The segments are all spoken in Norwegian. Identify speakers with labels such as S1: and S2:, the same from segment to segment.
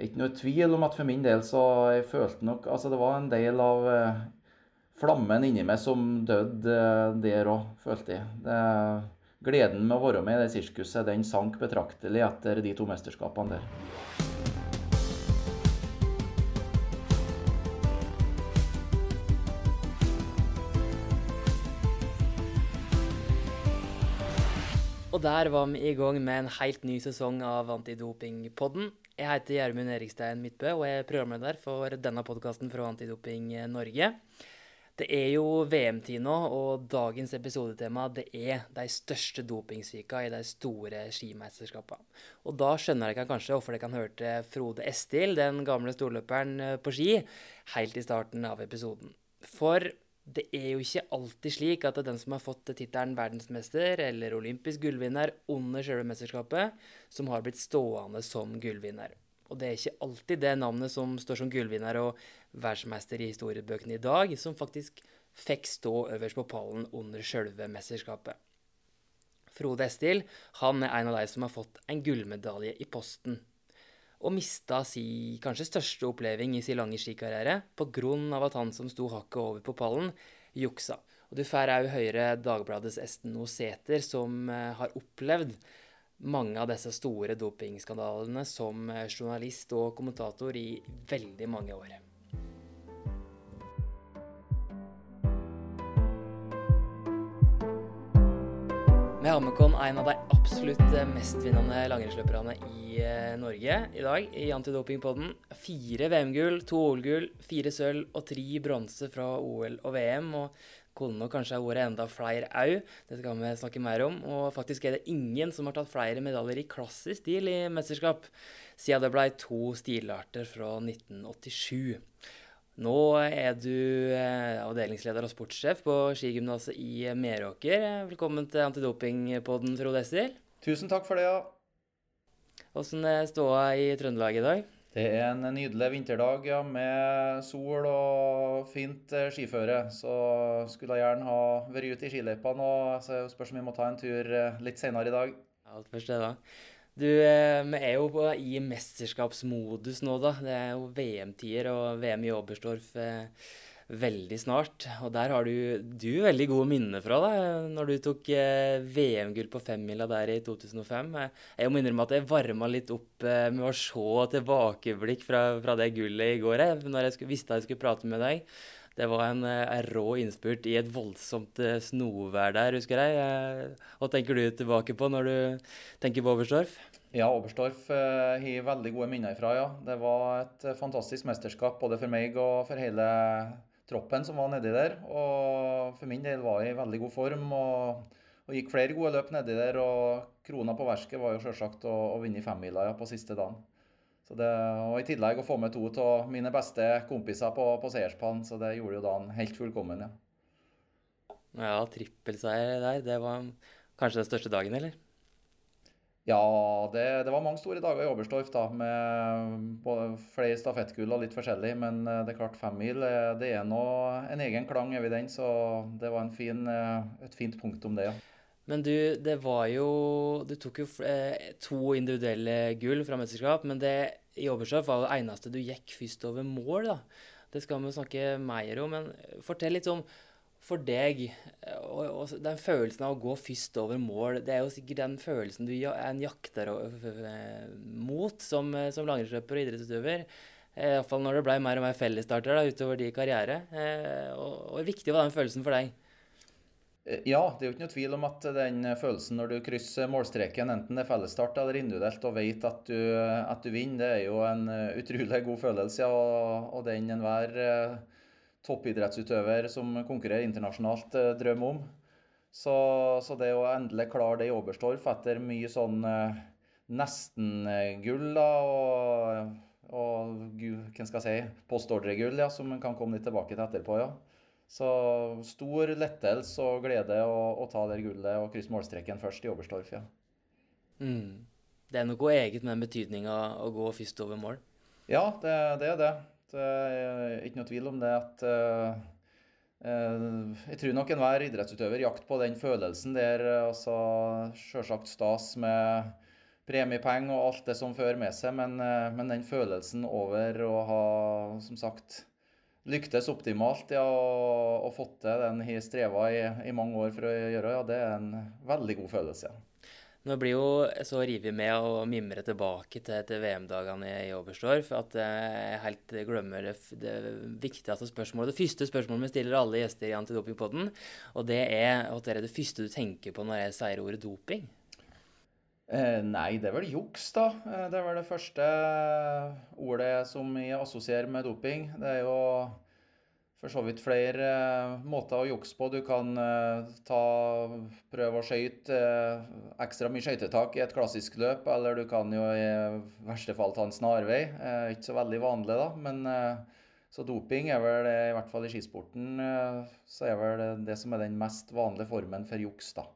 S1: ikke noe tvil om at for min del så jeg følte nok Altså, det var en del av eh, flammen inni meg som døde eh, der òg, følte jeg. Det, gleden med å være med i det sirkuset, den sank betraktelig etter de to mesterskapene der.
S2: Der var vi i gang med en helt ny sesong av Antidopingpodden. Jeg heter Gjermund Erikstein Midtbø og jeg er programleder for denne podkasten fra Antidoping Norge. Det er jo VM-tid nå, og dagens episodetema det er de største dopingsvika i de store skimesterskapene. Og da skjønner dere kanskje hvorfor dere kan høre til Frode Estil, den gamle storløperen på ski, helt i starten av episoden. For det er jo ikke alltid slik at den som har fått tittelen verdensmester eller olympisk gullvinner under selve mesterskapet, som har blitt stående som gullvinner. Og det er ikke alltid det navnet som står som gullvinner og verdensmester i historiebøkene i dag, som faktisk fikk stå øverst på pallen under selve mesterskapet. Frode Estil han er en av de som har fått en gullmedalje i posten og mista si kanskje største oppleving i sin lange skikarriere pga. at han som sto hakket over på pallen, juksa. Og du får òg høre Dagbladets Esten Oseter, som eh, har opplevd mange av disse store dopingskandalene som eh, journalist og kommentator i veldig mange år. Med oss en av de absolutt mestvinnende langrennsløperne i eh, Norge i dag i Antidopingpodden. Fire VM-gull, to OL-gull, fire sølv og tre bronse fra OL og VM. Og kunne nok kanskje ha vært enda flere au. Det skal vi snakke mer om. Og faktisk er det ingen som har tatt flere medaljer i klassisk stil i mesterskap, siden det ble to stilarter fra 1987. Nå er du eh, avdelingsleder og sportssjef på skigymnaset i Meråker. Velkommen til Antidopingpodden, Frode Estil.
S1: Tusen takk for det, ja.
S2: Åssen er ståa i Trøndelag i dag?
S1: Det er en nydelig vinterdag ja, med sol og fint eh, skiføre. Så skulle jeg gjerne ha vært ute i skiløypene. og så Spørs om vi må ta en tur eh, litt senere i dag.
S2: Alt først det, da. Du, eh, vi er jo i mesterskapsmodus nå, da. Det er jo VM-tider og VM i Oberstdorf eh, veldig snart. Og der har du, du veldig gode minner fra, da, når du tok eh, VM-gull på femmila der i 2005. Jeg må innrømme at jeg varma litt opp med å se tilbakeblikk fra, fra det gullet i går, jeg, når jeg skulle, visste jeg skulle prate med deg. Det var en, en eh, rå innspurt i et voldsomt eh, snovær der, husker jeg. Eh, hva tenker du tilbake på når du tenker på Oberstdorf?
S1: Ja, Oberstdorf har veldig gode minner ifra, ja. Det var et fantastisk mesterskap både for meg og for hele troppen som var nedi der. Og for min del var jeg i veldig god form og, og gikk flere gode løp nedi der. Og krona på verket var jo selvsagt å, å vinne femmila ja, på siste dagen. Så det, og I tillegg å få med to av mine beste kompiser på, på seierspallen, så det gjorde jo dagen helt fullkommen.
S2: Ja, ja trippelseier der. Det var kanskje den største dagen, eller?
S1: Ja, det, det, var mange store dager i Oberstdorf da, med flere stafettgull og litt forskjellig. Men eh, det er klart femmil eh, det er nå en egen klang evidens, den, så det var fin, eh, et fint punktum, det. ja.
S2: Men du, det var jo Du tok jo eh, to individuelle gull fra mesterskap, men det i Oberstdorf var det eneste du gikk først over mål, da. Det skal vi snakke mer om, men fortell litt om for deg og, og den følelsen av å gå først over mål. Det er jo sikkert den følelsen du en jakter mot som, som langrennsløper og idrettsutøver. Eh, Iallfall når det ble mer og mer fellesstarter utover din karriere. Eh, og, og viktig var den følelsen for deg?
S1: Eh, ja, det er jo ikke noe tvil om at den følelsen når du krysser målstreken, enten det er fellesstart eller individuelt, og vet at du, at du vinner, det er jo en eh, utrolig god følelse. Og, og den enhver eh, toppidrettsutøver som konkurrerer internasjonalt, drømmer om. Så, så, det å endelig klare det i Oberstdorf etter mye sånn nesten-gull da, og, og hvem skal jeg si, postordregull, ja, som kan komme litt tilbake til etterpå, ja. Så stor lettelse og glede å, å ta det gullet og krysse målstreken først i Oberstdorf, ja.
S2: Mm. Det er noe eget med betydninga å gå først over mål?
S1: Ja, det, det, er det. Det er ikke noe tvil om det at uh, uh, Jeg tror nok enhver idrettsutøver jakter på den følelsen der. altså Selvsagt stas med, premiepenger og alt det som fører med seg, men, men, den følelsen over å ha, som sagt, lyktes optimalt ja, og, og fått til den en har streva i, i, mange år for å gjøre, ja, det er en veldig god følelse.
S2: Nå blir jo så revet med å mimre tilbake til, til VM-dagene i Oberstdorf at jeg helt glemmer det, det, viktigste spørsmålet. Det første spørsmålet vi stiller alle gjester i Antidopingpodden, og det er at det er det første du tenker på når jeg sier ordet doping?
S1: Eh, nei, det er vel juks, da. Eh, det er vel det første ordet som jeg assosierer med doping. Det er jo for så vidt flere eh, måter å jukse på. Du kan eh, ta, prøve å skøyte eh, ekstra mye skøytetak i et klassisk løp, eller du kan jo i verste fall ta en snarvei. Ikke så veldig vanlig, da. Men så doping er vel, i hvert fall i skisporten, så er vel det som er den mest vanlige formen for juks, da.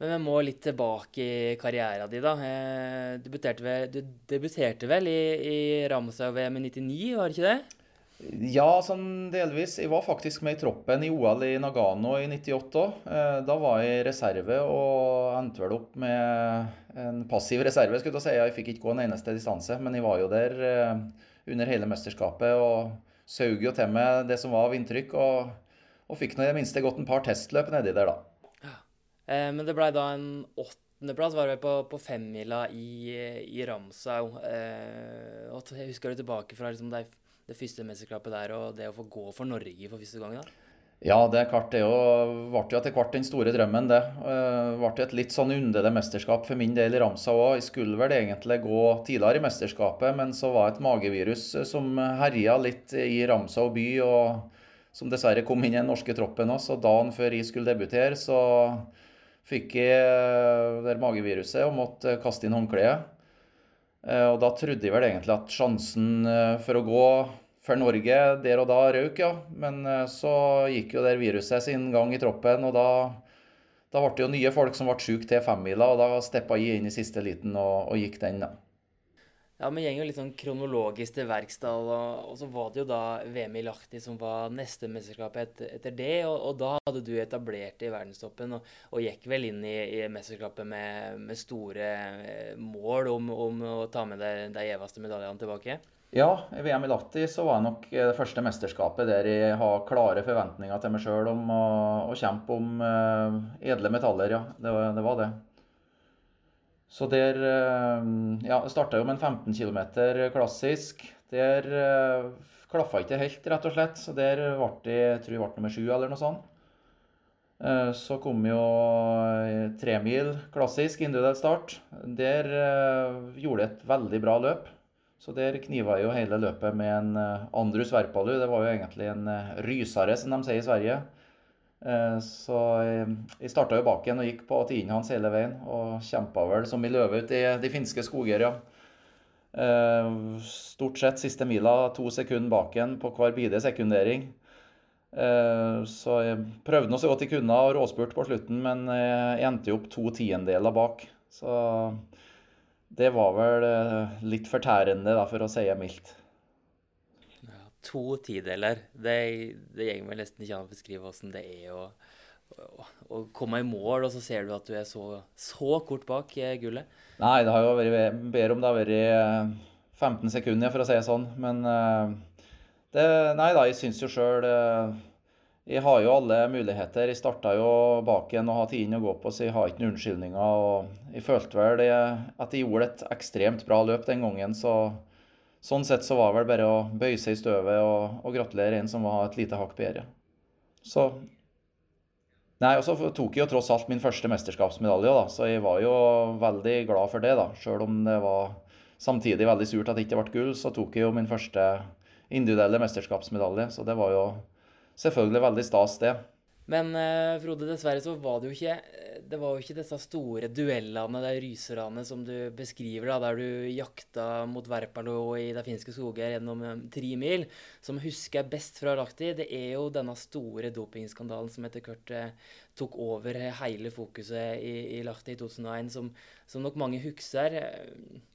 S2: Men vi må litt tilbake i karrieren din, da. Du debuterte vel, du debuterte vel i, i Ramsøy-VM i 99, var det ikke det?
S1: Ja, sånn delvis. Jeg var faktisk med i troppen i OL i Nagano i 98 òg. Eh, da var jeg reserve og endte vel opp med en passiv reserve. skulle Jeg si. Jeg fikk ikke gå en eneste distanse, men jeg var jo der eh, under hele mesterskapet og saug jo til meg det som var av inntrykk. Og, og fikk nå i det minste gått en par testløp nedi der, da.
S2: Eh, men det blei da en åttendeplass, var det på, på femmila i, i Ramsau. Eh, og jeg husker du tilbake fra liksom, det, det første mesterskapet der og det å få gå for Norge for første gang? da?
S1: Ja, det er klart. Det ble jo etter hvert den store drømmen, det. Det eh, ble et litt sånn underlig mesterskap for min del i Ramsau òg. Jeg skulle vel egentlig gå tidligere i mesterskapet, men så var det et magevirus eh, som herja litt i Ramsau by, og som dessverre kom inn i den norske troppen òg. Så dagen før jeg skulle debutere, så fikk jeg eh, det mageviruset og måtte kaste inn håndkleet. Og da trodde jeg vel egentlig at sjansen for å gå for Norge der og da røk, ja. Men eh, så gikk jo det viruset sin gang i troppen, og da, da ble det jo nye folk som ble syke til femmila, og da steppa jeg inn i siste liten og, og gikk den, da.
S2: Ja, vi går jo litt sånn kronologisk til verks. og, så var det jo da VM i Lahti som var neste mesterskap etter, etter det. Og, og, da hadde du etablert i verdenstoppen og, og gikk vel inn i, i mesterskapet med, med, store eh, mål om, om, å ta med deg de gjeveste medaljene tilbake?
S1: Ja, i VM i Lahti så var det nok det første mesterskapet der jeg har klare forventninger til meg sjøl om å, å, kjempe om uh, edle metaller, ja. Det, det, var det. Så der uh, Ja, starta jo med en 15 km klassisk. Der uh, klaffa ikke helt, rett og slett. Så der ble det, tror jeg ble nummer sju eller noe sånt. Uh, så kom jo tremil klassisk individuell start. Der gjorde jeg et veldig bra løp. Så der kniva jeg jo hele løpet med en eh, Andrus Verpalu. Det var jo egentlig en eh, rysare, som de sier i Sverige. Eh, så jeg starta jo bak igjen og gikk på tienden hans hele veien. Og kjempa vel som i løve ut i de finske skoger, ja. Stort sett siste mila to sekunder bak igjen på hver bide sekundering. Så jeg prøvde nå så godt jeg kunne og råspurt på slutten, men jeg endte jo opp to tiendeler bak. Så det var vel eh, litt fortærende, da, for å si det mildt.
S2: To tideler. Det, det går vel nesten ikke an å beskrive åssen det er å, å, å, komme i mål, og så ser du at du er så, så kort bak gullet.
S1: Nei, det har jo vært bedre om det har vært 15 eh, sekunder, for å si det sånn. Men eh, det, nei da, jeg syns jo sjøl jeg har jo alle muligheter. Jeg starta jo bak igjen og har tiden å gå på, så jeg har ikke noen unnskyldninger. og Jeg følte vel det, at jeg gjorde et ekstremt bra løp den gangen. så Sånn sett så var det vel bare å bøye seg i støvet og, og gratulere en som var et lite hakk bedre. Så Nei, og så tok jeg jo tross alt min første mesterskapsmedalje, da, så jeg var jo veldig glad for det. da. Selv om det var samtidig veldig surt at det ikke ble gull, så tok jeg jo min første individuelle mesterskapsmedalje. Så det var jo selvfølgelig veldig stas, det.
S2: Men uh, Frode, dessverre så var det jo ikke det var jo ikke disse store duellene, de ryserne som du beskriver, da, der du jakta mot Verpalo i de finske skoger gjennom um, mil. Som husker jeg best fra Lahti, det er jo denne store dopingskandalen som etter hvert uh, tok over hele fokuset i, i Lahti i 2001, som, som nok mange husker. Uh,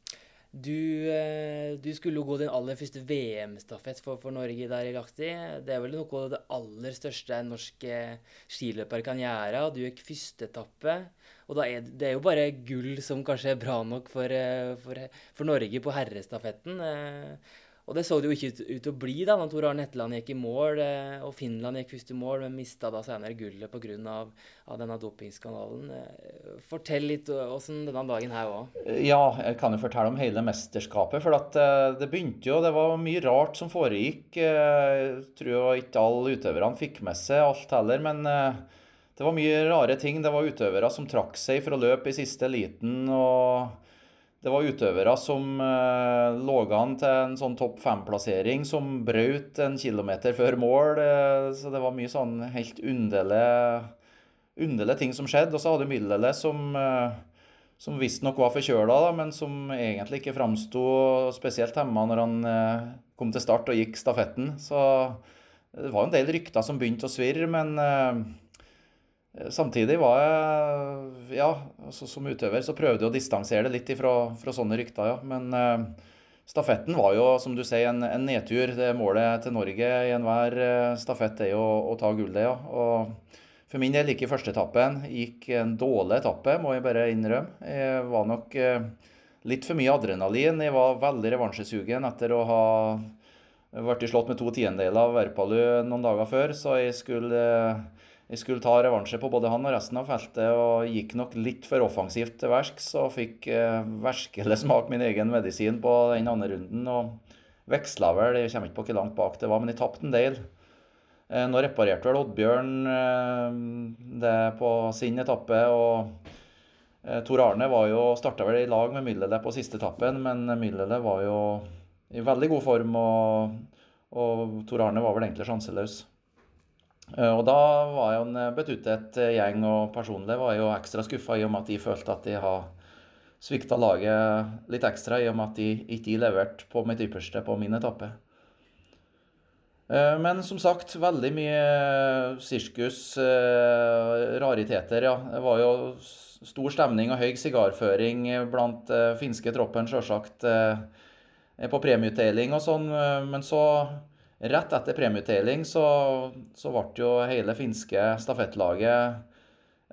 S2: du, eh, du, skulle jo gå din aller første VM-stafett for, for, Norge der i Lahti. Det er vel noe av det aller største en norsk eh, skiløper kan gjøre. Du gikk første etappe, og er det er jo bare gull som kanskje er bra nok for, for, for Norge på herrestafetten. Og det så det jo ikke ut, til å bli da når Tor Arne Hetland gikk i mål, eh, og Finland gikk først i mål, men mista da senere gullet pga. Av denne dopingskandalen. Eh, fortell litt åssen denne dagen her var.
S1: Ja, jeg kan jo fortelle om hele mesterskapet. For at eh, det begynte jo Det var mye rart som foregikk. Jeg tror ikke alle utøverne fikk med seg alt heller, men det var mye rare ting. Det var utøvere som trakk seg for å løpe i siste liten. og det var utøvere som eh, lå an til en sånn topp fem-plassering, som brøt en kilometer før mål. Eh, så det var mye sånn helt underlige, ting som skjedde. Og så hadde Myllele som, eh, som visstnok var forkjøla, men som egentlig ikke framsto spesielt hemma når han eh, kom til start og gikk stafetten. Så det var en del rykter som begynte å svirre, men Eh, samtidig var jeg Ja, altså som utøver så prøvde jeg å distansere det litt fra, fra sånne rykter, ja. Men eh, stafetten var jo, som du sier, en, en, nedtur. Det målet til Norge i enhver uh, stafett er jo å, å ta gullet, ja. Og for min del gikk i første etappen. Gikk en dårlig etappe, må jeg bare innrømme. Jeg var nok eh, litt for mye adrenalin. Jeg var veldig revansjesugen etter å ha vært slått med to tiendedeler av Verpalu noen dager før, så jeg skulle jeg skulle ta revansje på både han og resten av feltet, og gikk nok litt for offensivt til verks og fikk eh, verskelig smak min egen medisin på den andre runden. og Veksla vel, jeg kommer ikke på hvor langt bak det var, men jeg tapte en del. Eh, nå reparerte vel Oddbjørn eh, det på sin etappe. og eh, Tor Arne var jo, starta vel i lag med Myllele på siste etappen, men Myllele var jo i veldig god form, og, og Tor Arne var vel egentlig sjanseløs. Eh, og da var jo en betuttet gjeng, og personlig var jeg jo ekstra skuffa i og med at de følte at de har svikta laget litt ekstra, i og med at de ikke leverte på mitt ypperste på min etappe. Eh, men som sagt, veldig mye sirkus, eh, rariteter, ja. Det var jo stor stemning og høy sigarføring blant finske troppen, sjølsagt, på premieutdeling og sånn. Men så Rett etter premieutdeling så, så ble jo hele finske stafettlaget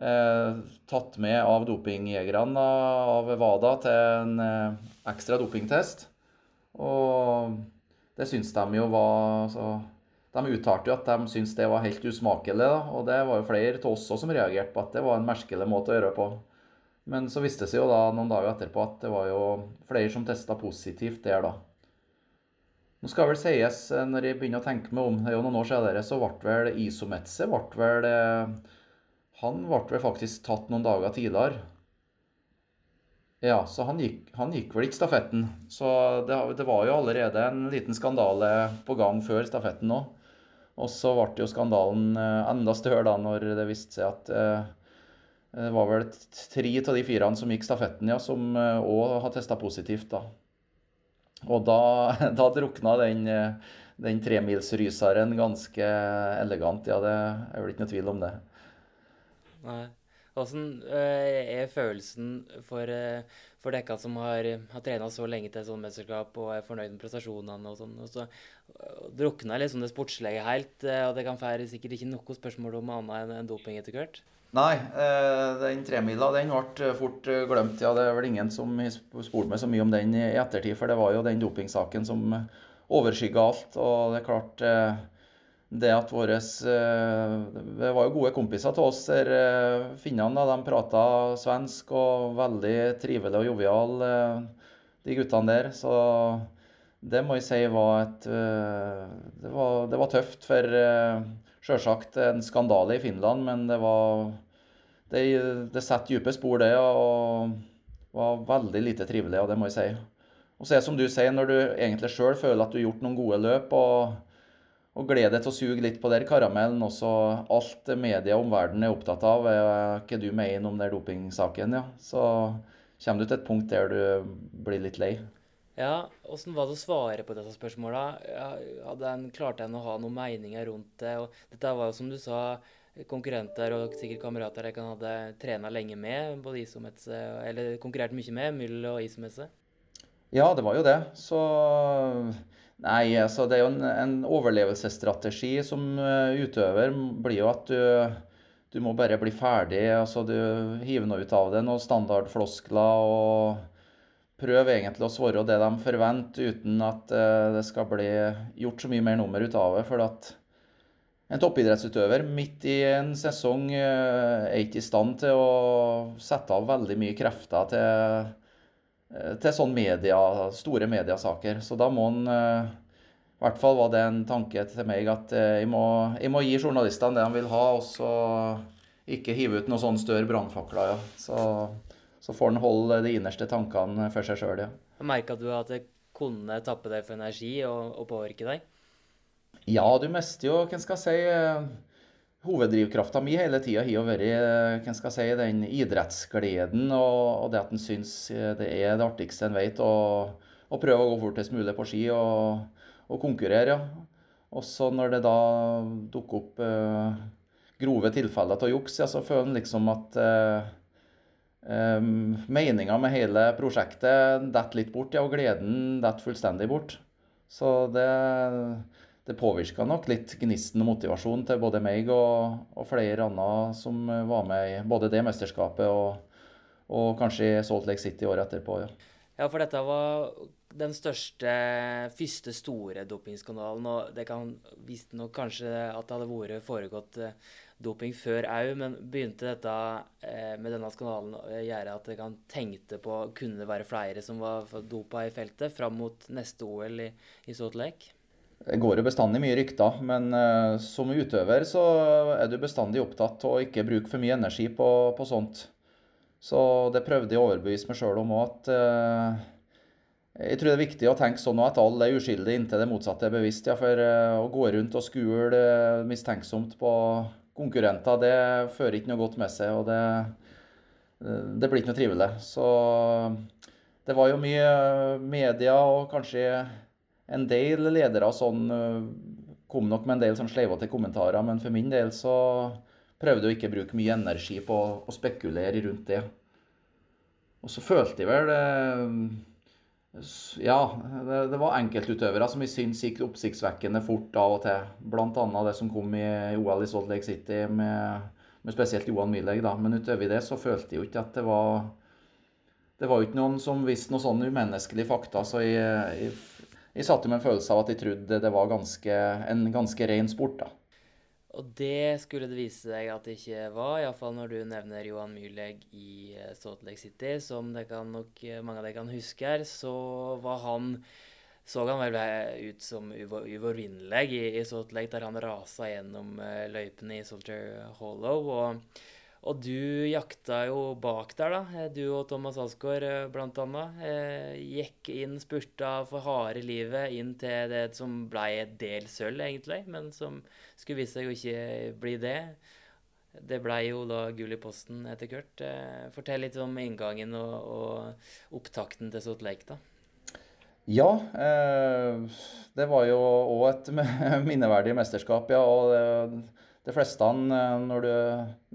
S1: eh, tatt med av dopingjegerne av WADA til en eh, ekstra dopingtest. Og det syns de jo var så, De uttalte jo at de syntes det var helt usmakelig. Da, og det var jo flere av oss også som reagerte på at det var en merkelig måte å gjøre det på. Men så viste det seg jo da noen dager etterpå at det var jo flere som testa positivt der, da. Nå skal vel sies, eh, når jeg begynner å tenke meg om, det er jo noen år siden, så ble vel Isometse ble vel, eh, Han ble vel faktisk tatt noen dager tidligere. Ja, så han gikk, han gikk vel ikke stafetten. Så det, det, var jo allerede en liten skandale på gang før stafetten òg. Og så ble jo skandalen eh, enda større da når det viste seg at det var vel tre av de fire som gikk stafetten, ja, som òg har testa positivt. da. Og da, da drukna den, den tremilsryseren ganske elegant. Ja, det er vel ikke noe tvil om det.
S2: Nei. Hvordan eh, er følelsen for, eh, for dere som har, har trena så lenge til sånn mesterskap og er fornøyd med prestasjonene og sånn, og så drukna liksom det sportslige helt, eh, og det kan være sikkert ikke noe spørsmål om annet enn doping etter hvert?
S1: Nei, eh, den tremila den ble fort eh, glemt. Ja, det er vel ingen som spurte meg så mye om den i ettertid, for det var jo den dopingsaken som overskygga alt. Og det er klart eh, det at våre Det var jo gode kompiser til oss der. Finnene de prata svensk og veldig trivelig og jovial, de guttene der. Så det må jeg si var et Det var, det var tøft. for Sjølsagt en skandale i Finland, men det var Det, det setter dype spor, det. Og var veldig lite trivelig, og det må jeg si. Og så er det som du sier, når du egentlig sjøl føler at du har gjort noen gode løp, og, og gleder deg til å suge litt på den karamellen også Alt media om verden er opptatt av, er hva du mener om den dopingsaken, ja. Så kommer du til et punkt der du blir litt lei.
S2: Ja, Åssen var det å svare på disse spørsmåla? En, klarte en å ha noen meninger rundt det? Og dette var jo, som du sa, konkurrenter og sikkert kamerater jeg kan hadde trena lenge med, både isometse, eller konkurrert mye med, Myll og isomesse?
S1: Ja, det var jo det. Så Nei, altså det er jo en, en overlevelsesstrategi som eh, utøver blir jo at du, du må bare bli ferdig. altså Du hiver noe ut av det, noen standardfloskler. og Prøv egentlig å svare det de forventer, uten at det skal bli gjort så mye mer nummer ut av det. for at en toppidrettsutøver midt i en sesong er ikke i stand til å sette av veldig mye krefter til, til sånne media, store mediasaker. Så da må han i hvert fall var det en tanke til meg at eh, jeg må, jeg må gi journalistene det de vil ha, og så ikke hive ut noen sånne større brannfakler. Ja. Så, så, får han holde de innerste tankene for seg sjøl, ja.
S2: Merka du at det kunne tappe deg for energi og, og påvirke deg?
S1: Ja, du mister jo, hvem skal jeg si eh, Hoveddrivkrafta mi hele tida har vært eh, hvem skal jeg si, den idrettsgleden og, og det at en syns det er det artigste en vet, å prøve å gå fortest mulig på ski. og og konkurrere. ja. Også når det da dukker opp uh, grove tilfeller av juks, ja, så føler en liksom at eh, eh, meninga med hele prosjektet detter litt bort, ja, og gleden detter fullstendig bort. Så det, det påvirka nok litt gnisten og motivasjonen til både meg og, og flere andre som var med i både det mesterskapet og, og kanskje i Salt Lake City året etterpå. ja.
S2: Ja, for dette var den største, første store dopingskandalen. Og det kan visstnok kanskje at det hadde vært foregått eh, doping før òg, men begynte dette eh, med denne skandalen å gjøre at kan tenkte på kunne det være flere som var dopa i feltet fram mot neste OL i, i Salt Lake?
S1: Det går jo bestandig mye rykter, men eh, som utøver så er du bestandig opptatt av å ikke bruke for mye energi på, på sånt. Så det prøvde jeg å overbevise meg sjøl om òg, at eh, jeg tror det er viktig å tenke sånn at alle er uskyldige inntil det motsatte er bevisst. Ja, for eh, å gå rundt og skule eh, mistenksomt på konkurrenter, det fører ikke noe godt med seg. Og det, eh, det blir ikke noe trivelig. Så det var jo mye media og kanskje en del ledere sånn kom nok med en del sånn sleivete kommentarer, men for min del så prøvde jeg å ikke bruke mye energi på å spekulere rundt det. Og så følte jeg vel ja, det, var enkeltutøvere som vi syns gikk oppsiktsvekkende fort av og til. Bl.a. det som kom i OL i Salt Lake City med, med spesielt Johan Milleg. Da. Men utover det så følte jeg jo ikke at det var Det var jo ikke noen som visste noen sånne umenneskelige fakta. Så jeg, jeg, jeg satt jo med en følelse av at jeg trodde det var ganske, en ganske ren sport. da.
S2: Og det skulle det vise seg at det ikke var, iallfall når du nevner Johan Myrleg i eh, Salt Lake City. Som det kan nok eh, mange av dere kan huske her, så var han så han vel ut som uovervinnelig i, i Salt Lake, der han rasa gjennom løypene i Soldier Hollow. og og du jakta jo bak der, da. Du og Thomas Alsgaard blant annet. Gikk inn, spurta for harde livet inn til det som ble et del sølv, egentlig, men som skulle vise seg å ikke bli det. Det ble jo da gull i posten etter hvert. Fortell litt om inngangen og, og opptakten til Salt Lake, da.
S1: Ja, eh, det var jo òg et minneverdig mesterskap, ja. og det, de fleste, eh, når du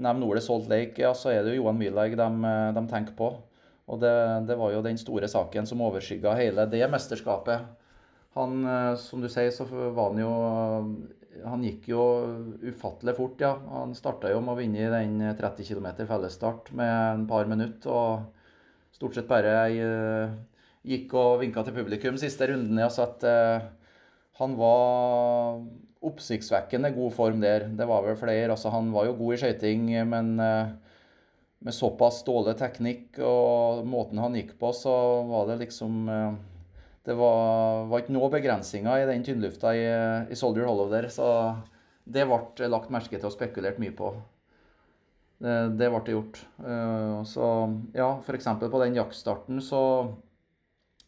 S1: nevner ordet Salt Lake, ja, så er det jo Johan Myhlegg de, eh, de, tenker på. Og det, det, var jo den store saken som overskygga hele det mesterskapet. Han, eh, som du sier, så var han jo Han gikk jo ufattelig fort, ja. Han starta jo med å vinne i den 30 km fellesstart med en par minutter. Og stort sett bare gikk og vinka til publikum siste runden. Ja, så at han var oppsiktsvekkende god form der. Det var vel flere. altså Han var jo god i skøyting, men eh, med såpass dårlig teknikk og måten han gikk på, så var det liksom eh, Det var, var ikke noe begrensninger i den tynnlufta i, i Soldier Hollow der. Så det ble lagt merke til og spekulert mye på. Det, det ble det gjort. Eh, så ja, f.eks. på den jaktstarten så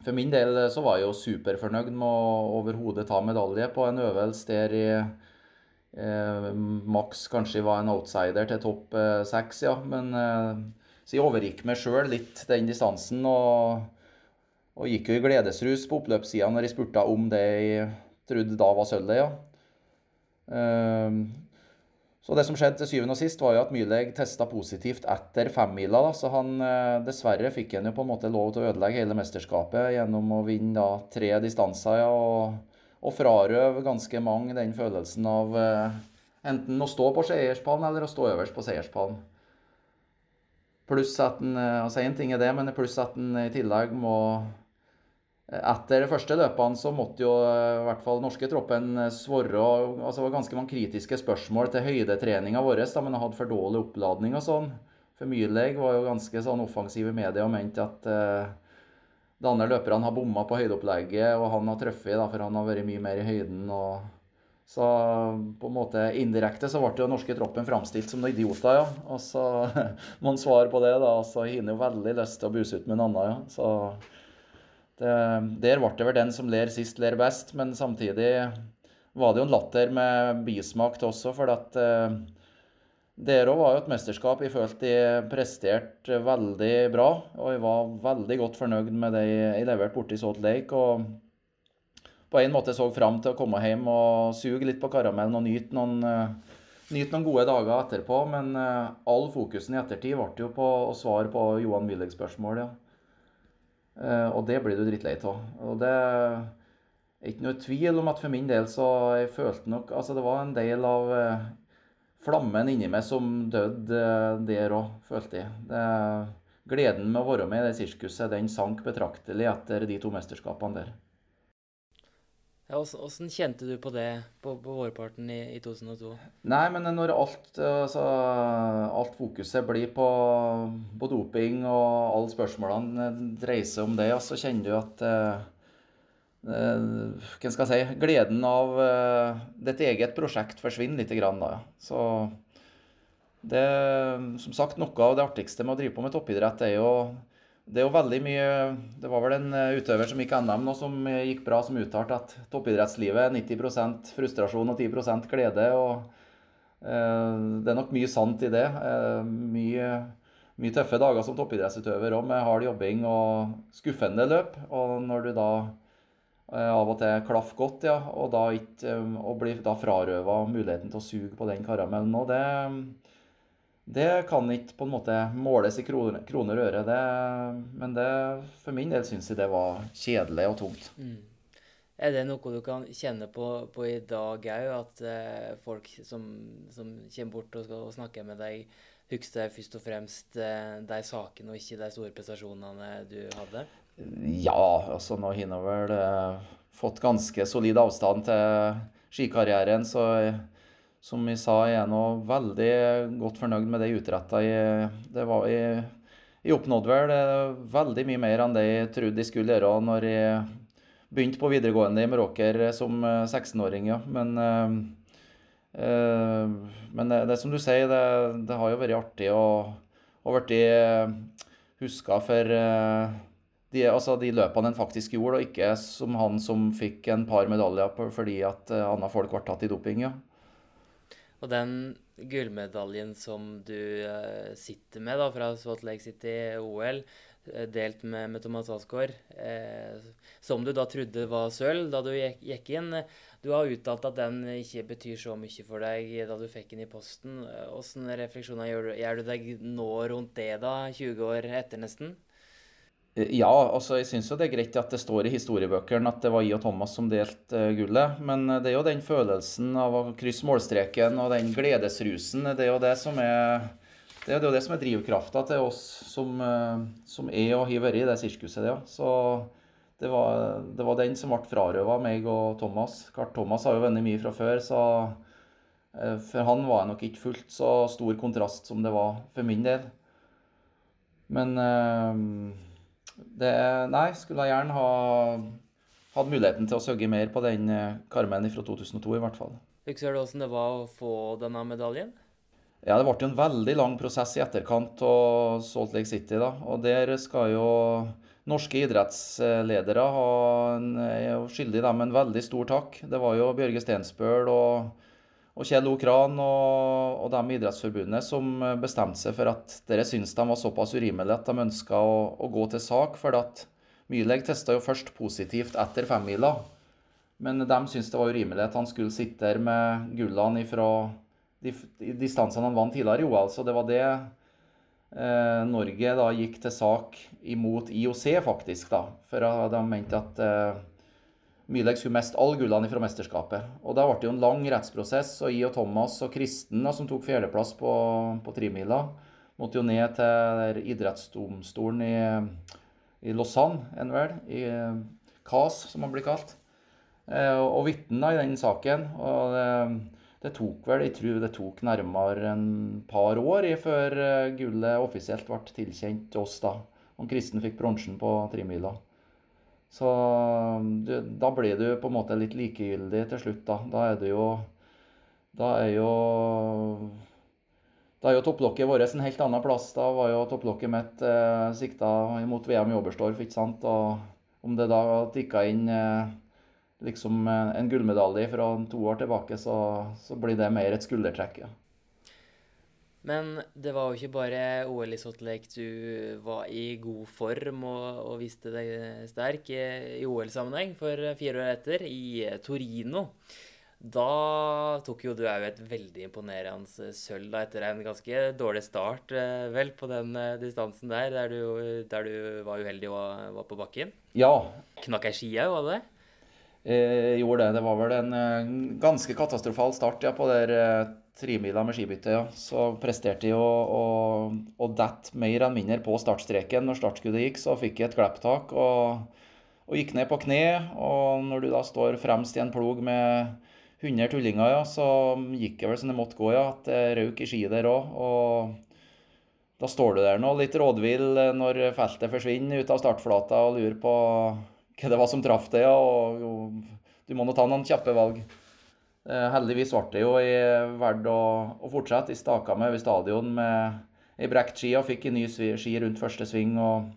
S1: for min del eh, så var jeg jo superfornøyd med å overhodet ta medalje på en øvelse der jeg eh, maks kanskje var en outsider til topp eh, ja. Men eh, så jeg overgikk meg sjøl litt den distansen. Og, og, gikk jo i gledesrus på oppløpssida når jeg spurte om det jeg trodde da var sølvet, ja. Eh, så det som skjedde til syvende og sist, var jo at Myleg testa positivt etter femmila. Så han eh, dessverre fikk han jo på en måte lov til å ødelegge hele mesterskapet gjennom å vinne da tre distanser. Ja, og, og frarøve ganske mange den følelsen av, eh, enten å stå på seierspallen eller å stå øverst på seierspallen. Pluss at en altså Én ting er det, men pluss at en i tillegg må etter de første løpene så måtte jo i hvert fall norske troppen svare altså Det var ganske mange kritiske spørsmål til høydetreninga vår, da, men hadde for dårlig oppladning og sånn. For Myrleg var jo ganske sånn offensive medier og mente at eh, de andre løperne har bomma på høydeopplegget, og han har truffet, da, for han har vært mye mer i høyden. og så på en måte indirekte så ble jo norske troppen framstilt som noen idioter, ja. Og så må han svare på det, da. Og så har han jo veldig lyst til å buse ut med en annen, ja. Så det, der ble det vel den som ler sist, ler best. Men samtidig var det jo en latter med bismak også, for at eh, der òg var jo et mesterskap jeg følte jeg presterte veldig bra. Og jeg var veldig godt fornøyd med det jeg leverte borte i Salt Lake. og på en måte så fram til å komme hjem og suge litt på karamellen og nyte noen, uh, nyte noen gode dager etterpå. Men uh, all fokusen i ettertid ble jo på å svare på Johan Willig-spørsmål, ja. Uh, og det blir du drittlei av. Og det er ikke noe tvil om at for min del så jeg følte nok Altså det var en del av flammen inni meg som døde der òg, følte jeg. Det, gleden med å være med i det sirkuset den sank betraktelig etter de to mesterskapene der.
S2: Ja, Åssen kjente du på det på, på vårparten i, i, 2002?
S1: Nei, men når alt, altså, alt fokuset blir på, på, doping, og alle spørsmålene dreier seg om det, så kjenner du at eh, eh, skal jeg si Gleden av eh, ditt eget prosjekt forsvinner litt. Grann, da. Så det Som sagt, noe av det artigste med å drive på med toppidrett er jo det er jo veldig mye Det var vel en eh, utøver som gikk NM nå, som eh, gikk bra, som uttalte at toppidrettslivet er 90% frustrasjon og 10 glede. og eh, Det er nok mye sant i det. Eh, mye, mye, tøffe dager som toppidrettsutøver òg, med hard jobbing og skuffende løp. Og når du da eh, av og til klaffer godt, ja, og da ikke, eh, og blir da frarøva muligheten til å suge på den karamellen òg, det det kan ikke på en måte måles i kroner, kroner og øre. Det, men det, for min del syns jeg det var kjedelig og tungt. Mm.
S2: Er det noe du kan kjenne på, på i dag òg, at eh, folk som, som, kommer bort og skal snakke med deg, husker først og fremst eh, de sakene og ikke de store prestasjonene du hadde?
S1: Ja, altså nå har jeg vel eh, fått ganske solid avstand til skikarrieren, så som jeg sa, jeg er nå veldig godt fornøyd med det jeg utretta. Jeg, jeg, oppnådde vel veldig mye mer enn det jeg trodde jeg skulle gjøre når jeg begynte på videregående i Meråker som 16-åring. Eh, ja. Men, øh, men det, det, som du sier, det, det, har jo vært artig å, å bli huska for de, altså de, løpene en faktisk gjorde, og ikke som han som fikk en par medaljer fordi at andre folk ble tatt i doping. ja.
S2: Og den gullmedaljen som du uh, sitter med da, fra Salt Lake City OL, uh, delt med, med Thomas Asgaard, uh, som du da trodde var sølv da du gikk, gikk inn Du har uttalt at den ikke betyr så mye for deg da du fikk den i posten. Hvilke refleksjoner gjør du, gjør du deg nå rundt det, da, 20 år etter nesten?
S1: Ja, altså jeg syns jo det er greit at det står i historiebøkene at det var I og Thomas som delte uh, gullet. Men eh, det er jo den følelsen av å krysse målstreken og den gledesrusen. Det er jo det som er det er jo det som er drivkrafta til oss som, som er og har vært i det sirkuset. Ja. Så det var, det var, den som ble frarøva meg og Thomas. Klart Thomas har jo vunnet mye fra før, så for han var jeg nok ikke fullt så stor kontrast som det var for min del. Men det, nei, skulle jeg gjerne ha hatt muligheten til å søke mer på den eh, karmen fra 2002, i hvert fall.
S2: Husker du hvordan det var å få denne medaljen?
S1: Ja, Det ble jo en veldig lang prosess i etterkant av Salt Lake City. da, og Der skal jo norske idrettsledere ha en, skyldig dem en veldig stor takk. Det var jo Bjørge Stensbøl og og Kjell O. Kran og, og de i Idrettsforbundet som bestemte seg for at dere syntes de var såpass urimelige at de ønska å, å, gå til sak. For at Myhlegg testa jo først positivt etter femmila. Men de syntes det var urimelig at han skulle sitte der med gullene fra distansene han vant tidligere i OL. Så det var det eh, Norge da gikk til sak imot IOC, faktisk. da, For de mente at eh, Mylex skulle mest alle gullene fra mesterskapet. Og da ble det jo en lang rettsprosess, og jeg og Thomas og Kristen, som tok fjerdeplass på, på trimila, måtte jo ned til idrettsdomstolen i, i Lausanne, en vel, i CAS, som han blir kalt, eh, og vitna i den saken. og det, det tok vel, jeg tror det tok nærmere en par år før eh, gullet offisielt ble tilkjent oss, da. Og Kristen fikk bronsen på trimila. Så du, da blir du på en måte litt likegyldig til slutt, da. Da er det jo Da er jo da er jo topplokket vårt en helt annen plass. Da var jo topplokket mitt eh, sikta mot VM i Oberstdorf, ikke sant. Og om det da tikka inn eh, liksom eh, en gullmedalje fra to år tilbake, så, så blir det mer et skuldertrekk, ja.
S2: Men det var jo ikke bare OL i Salt Lake du var i god form og, og viste deg sterk i OL-sammenheng. For fire år etter, i Torino, da tok jo du òg et veldig imponerende sølv da, etter en ganske dårlig start eh, vel på den eh, distansen der, der du, der du var uheldig og var på bakken.
S1: Ja.
S2: Knakk ei skia, var det det?
S1: Eh, gjorde det. Det var vel en eh, ganske katastrofal start ja, på der eh, trimila med skibytte. Ja. Så presterte jeg å, å, dette mer enn mindre på startstreken. Når startskuddet gikk, så fikk jeg et klepptak og, og, gikk ned på kne. Og når du da står fremst i en plog med 100 tullinger, ja, så gikk det vel som det måtte gå, ja. At det røk i ski der òg. Og da står du der nå litt rådvill når feltet forsvinner ut av startflata og lurer på hva det var som traff deg, og, og du må nå ta noen kjappe valg. Eh, heldigvis ble det jo verdt å, å, fortsette. Jeg staka meg over stadion med ei brekt ski og fikk en ny ski rundt første sving. Og,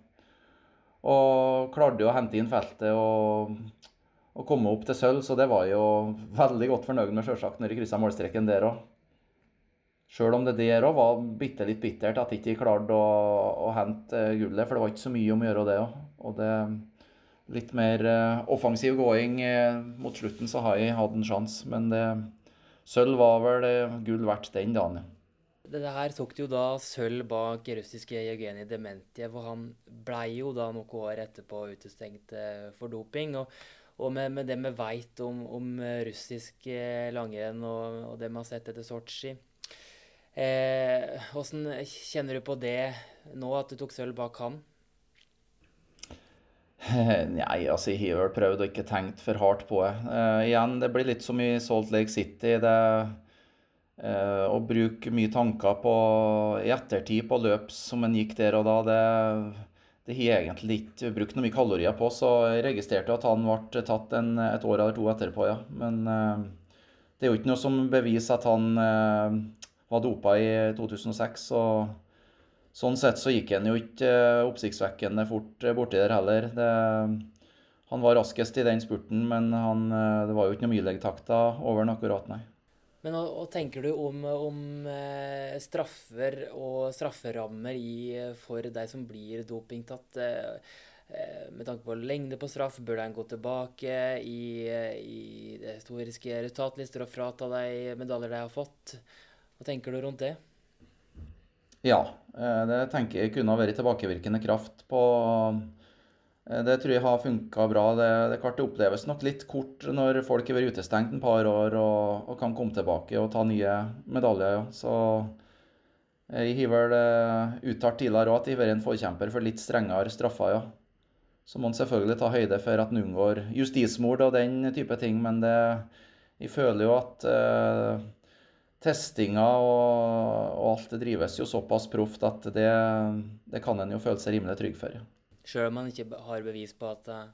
S1: og klarte å hente inn feltet og, og komme opp til sølv, så det var jo veldig godt fornøyd med, sjølsagt, når jeg kryssa målstreken der òg. Sjøl om det der òg var bitte litt bittert at jeg ikke klarte å, å hente gullet, for det var ikke så mye om å gjøre det òg. Litt mer uh, offensiv gåing uh, mot slutten, så har jeg hatt en sjanse. Men det, sølv var vel uh, gull verdt den dagen, Dette
S2: Det her tok jo da sølv bak russiske Jevgenij Dementjev, og han blei jo da noen år etterpå utestengt for doping. Og, og med, med, det vi veit om, om, russisk langrenn og, og, det vi har sett etter Sotsji Åssen kjenner du på det nå, at du tok sølv bak han?
S1: Nei, altså jeg har vel prøvd å ikke tenkt for hardt på det. Uh, igjen, det blir litt som i Salt Lake City. det uh, Å bruke mye tanker på i ettertid på løp som en gikk der og da, det, det har jeg egentlig ikke brukt noe mye kalorier på. Så jeg registrerte at han ble tatt en, et år eller to etterpå, ja. Men uh, det er jo ikke noe som beviser at han var dopa i 2006. og Sånn sett så gikk han jo ikke eh, oppsiktsvekkende fort eh, borti der heller. Det, han var raskest i den spurten, men han, eh, det var jo ikke noe miletakter over den akkurat, nei.
S2: Men hva tenker du om, om straffer og strafferammer i, for de som blir dopingtatt? Med tanke på lengde på straff, bør de gå tilbake i, i historiske resultatlister og frata de medaljer de har fått? Hva tenker du rundt det?
S1: Ja, eh, det tenker jeg kunne ha vært tilbakevirkende kraft på eh, Det tror jeg har funka bra. Det, det, det oppleves nok litt kort når folk har vært utestengt en par år og, og, kan komme tilbake og ta nye medaljer. Ja. Så jeg har vel eh, uttalt tidligere òg at jeg har vært en forkjemper for litt strengere straffer, ja. Så må en selvfølgelig ta høyde for at en unngår justismord og den type ting, men det, jeg føler jo at uh, testinga og, og, alt det drives jo såpass proft at det, det, kan en jo føle seg rimelig trygg for.
S2: Sjøl om man ikke har bevis på at uh,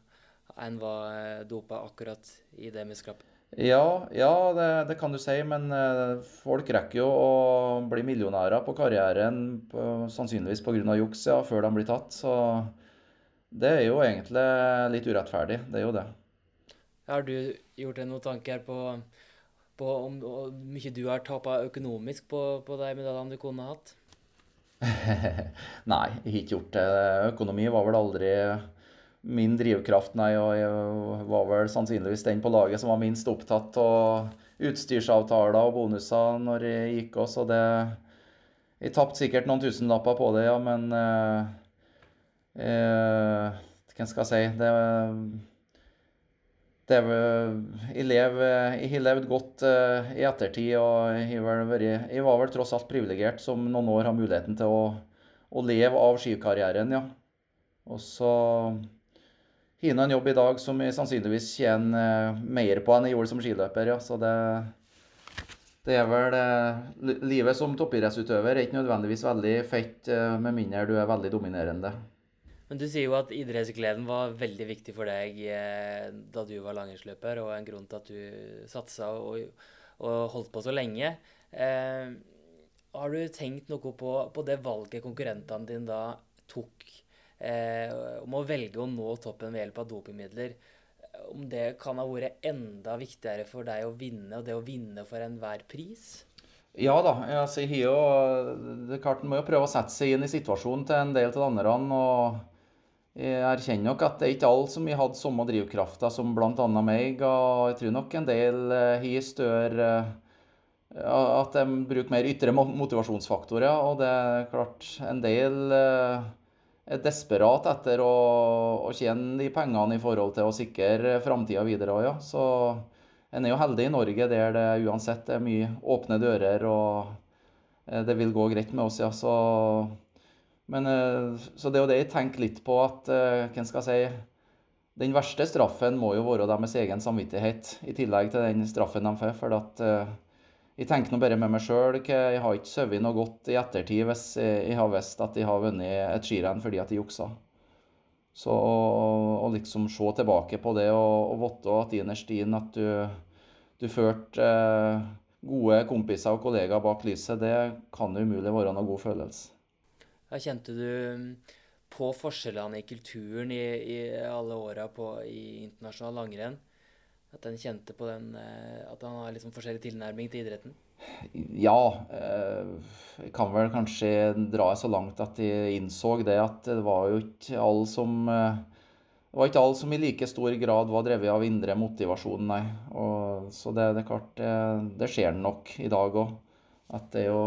S2: en var uh, dopa akkurat i det muskelapet?
S1: Ja, ja det, det, kan du si, men uh, folk rekker jo å bli millionærer på karrieren på, sannsynligvis pga. juks ja, før de blir tatt. Så det er jo egentlig litt urettferdig. Det er jo det.
S2: Har du gjort deg noen tanker på på om, mye du har tapa økonomisk på, på de medaljene du kunne hatt?
S1: nei, jeg har ikke gjort det. Økonomi var vel aldri min drivkraft, nei. Og jeg var vel sannsynligvis den på laget som var minst opptatt av utstyrsavtaler og bonuser når jeg gikk òg, så det Jeg tapte sikkert noen tusenlapper på det, ja, men eh, eh, Hva skal jeg si? Det det jeg, lev, jeg har levd godt uh, i ettertid, og jeg, vært, jeg, var vel tross alt privilegert som noen år har muligheten til å, å leve av skikarrieren, ja. Og så har jeg en jobb i dag som jeg sannsynligvis tjener uh, mer på enn jeg gjorde som skiløper, ja. Så det, det er vel uh, Livet som toppidrettsutøver er ikke nødvendigvis veldig fett, med mindre du er veldig dominerende.
S2: Men du sier jo at idrettsgleden var veldig viktig for deg eh, da du var langrennsløper, og en grunn til at du satsa og, og, holdt på så lenge. Eh, har du tenkt noe på, på det valget konkurrentene dine da tok eh, om å velge å nå toppen ved hjelp av dopingmidler? Om det kan ha vært enda viktigere for deg å vinne, og det å vinne for enhver pris?
S1: Ja da. Altså, jeg jo, det er klart En må jo prøve å sette seg inn i situasjonen til en del av de andre. og jeg erkjenner nok at det er ikke alle som har hatt samme drivkrafta som bl.a. meg. Og jeg tror nok en del har eh, større eh, At de bruker mer ytre motivasjonsfaktorer. Og det er klart, en del eh, er desperat etter å tjene de pengene i forhold til å sikre framtida videre ja. Så en er jo heldig i Norge der det uansett er mye åpne dører, og det vil gå greit med oss, ja. Så men, eh, så det er jo det jeg tenker litt på, at eh, hvem skal si Den verste straffen må jo være deres egen samvittighet, i tillegg til den straffen de får. For at eh, jeg tenker nå bare med meg sjøl. Jeg har ikke sovet noe godt i ettertid hvis jeg har visst at jeg har vunnet et skirenn fordi at jeg juksa. Så å liksom se tilbake på det og, og vite at innerst inne at du, du førte gode kompiser og kollegaer bak lyset, det kan umulig være noen god følelse.
S2: Da kjente du mm, på forskjellene i kulturen i, i alle åra i internasjonal langrenn? At en kjente på den eh, At han har liksom forskjellig tilnærming til idretten?
S1: Ja. Eh, jeg kan vel kanskje dra så langt at jeg innså det at det var jo ikke alle som eh, det var ikke alle som i like stor grad var drevet av indre motivasjon, nei. Og, så det, det, er klart, det, det skjer nok i dag òg. At det er jo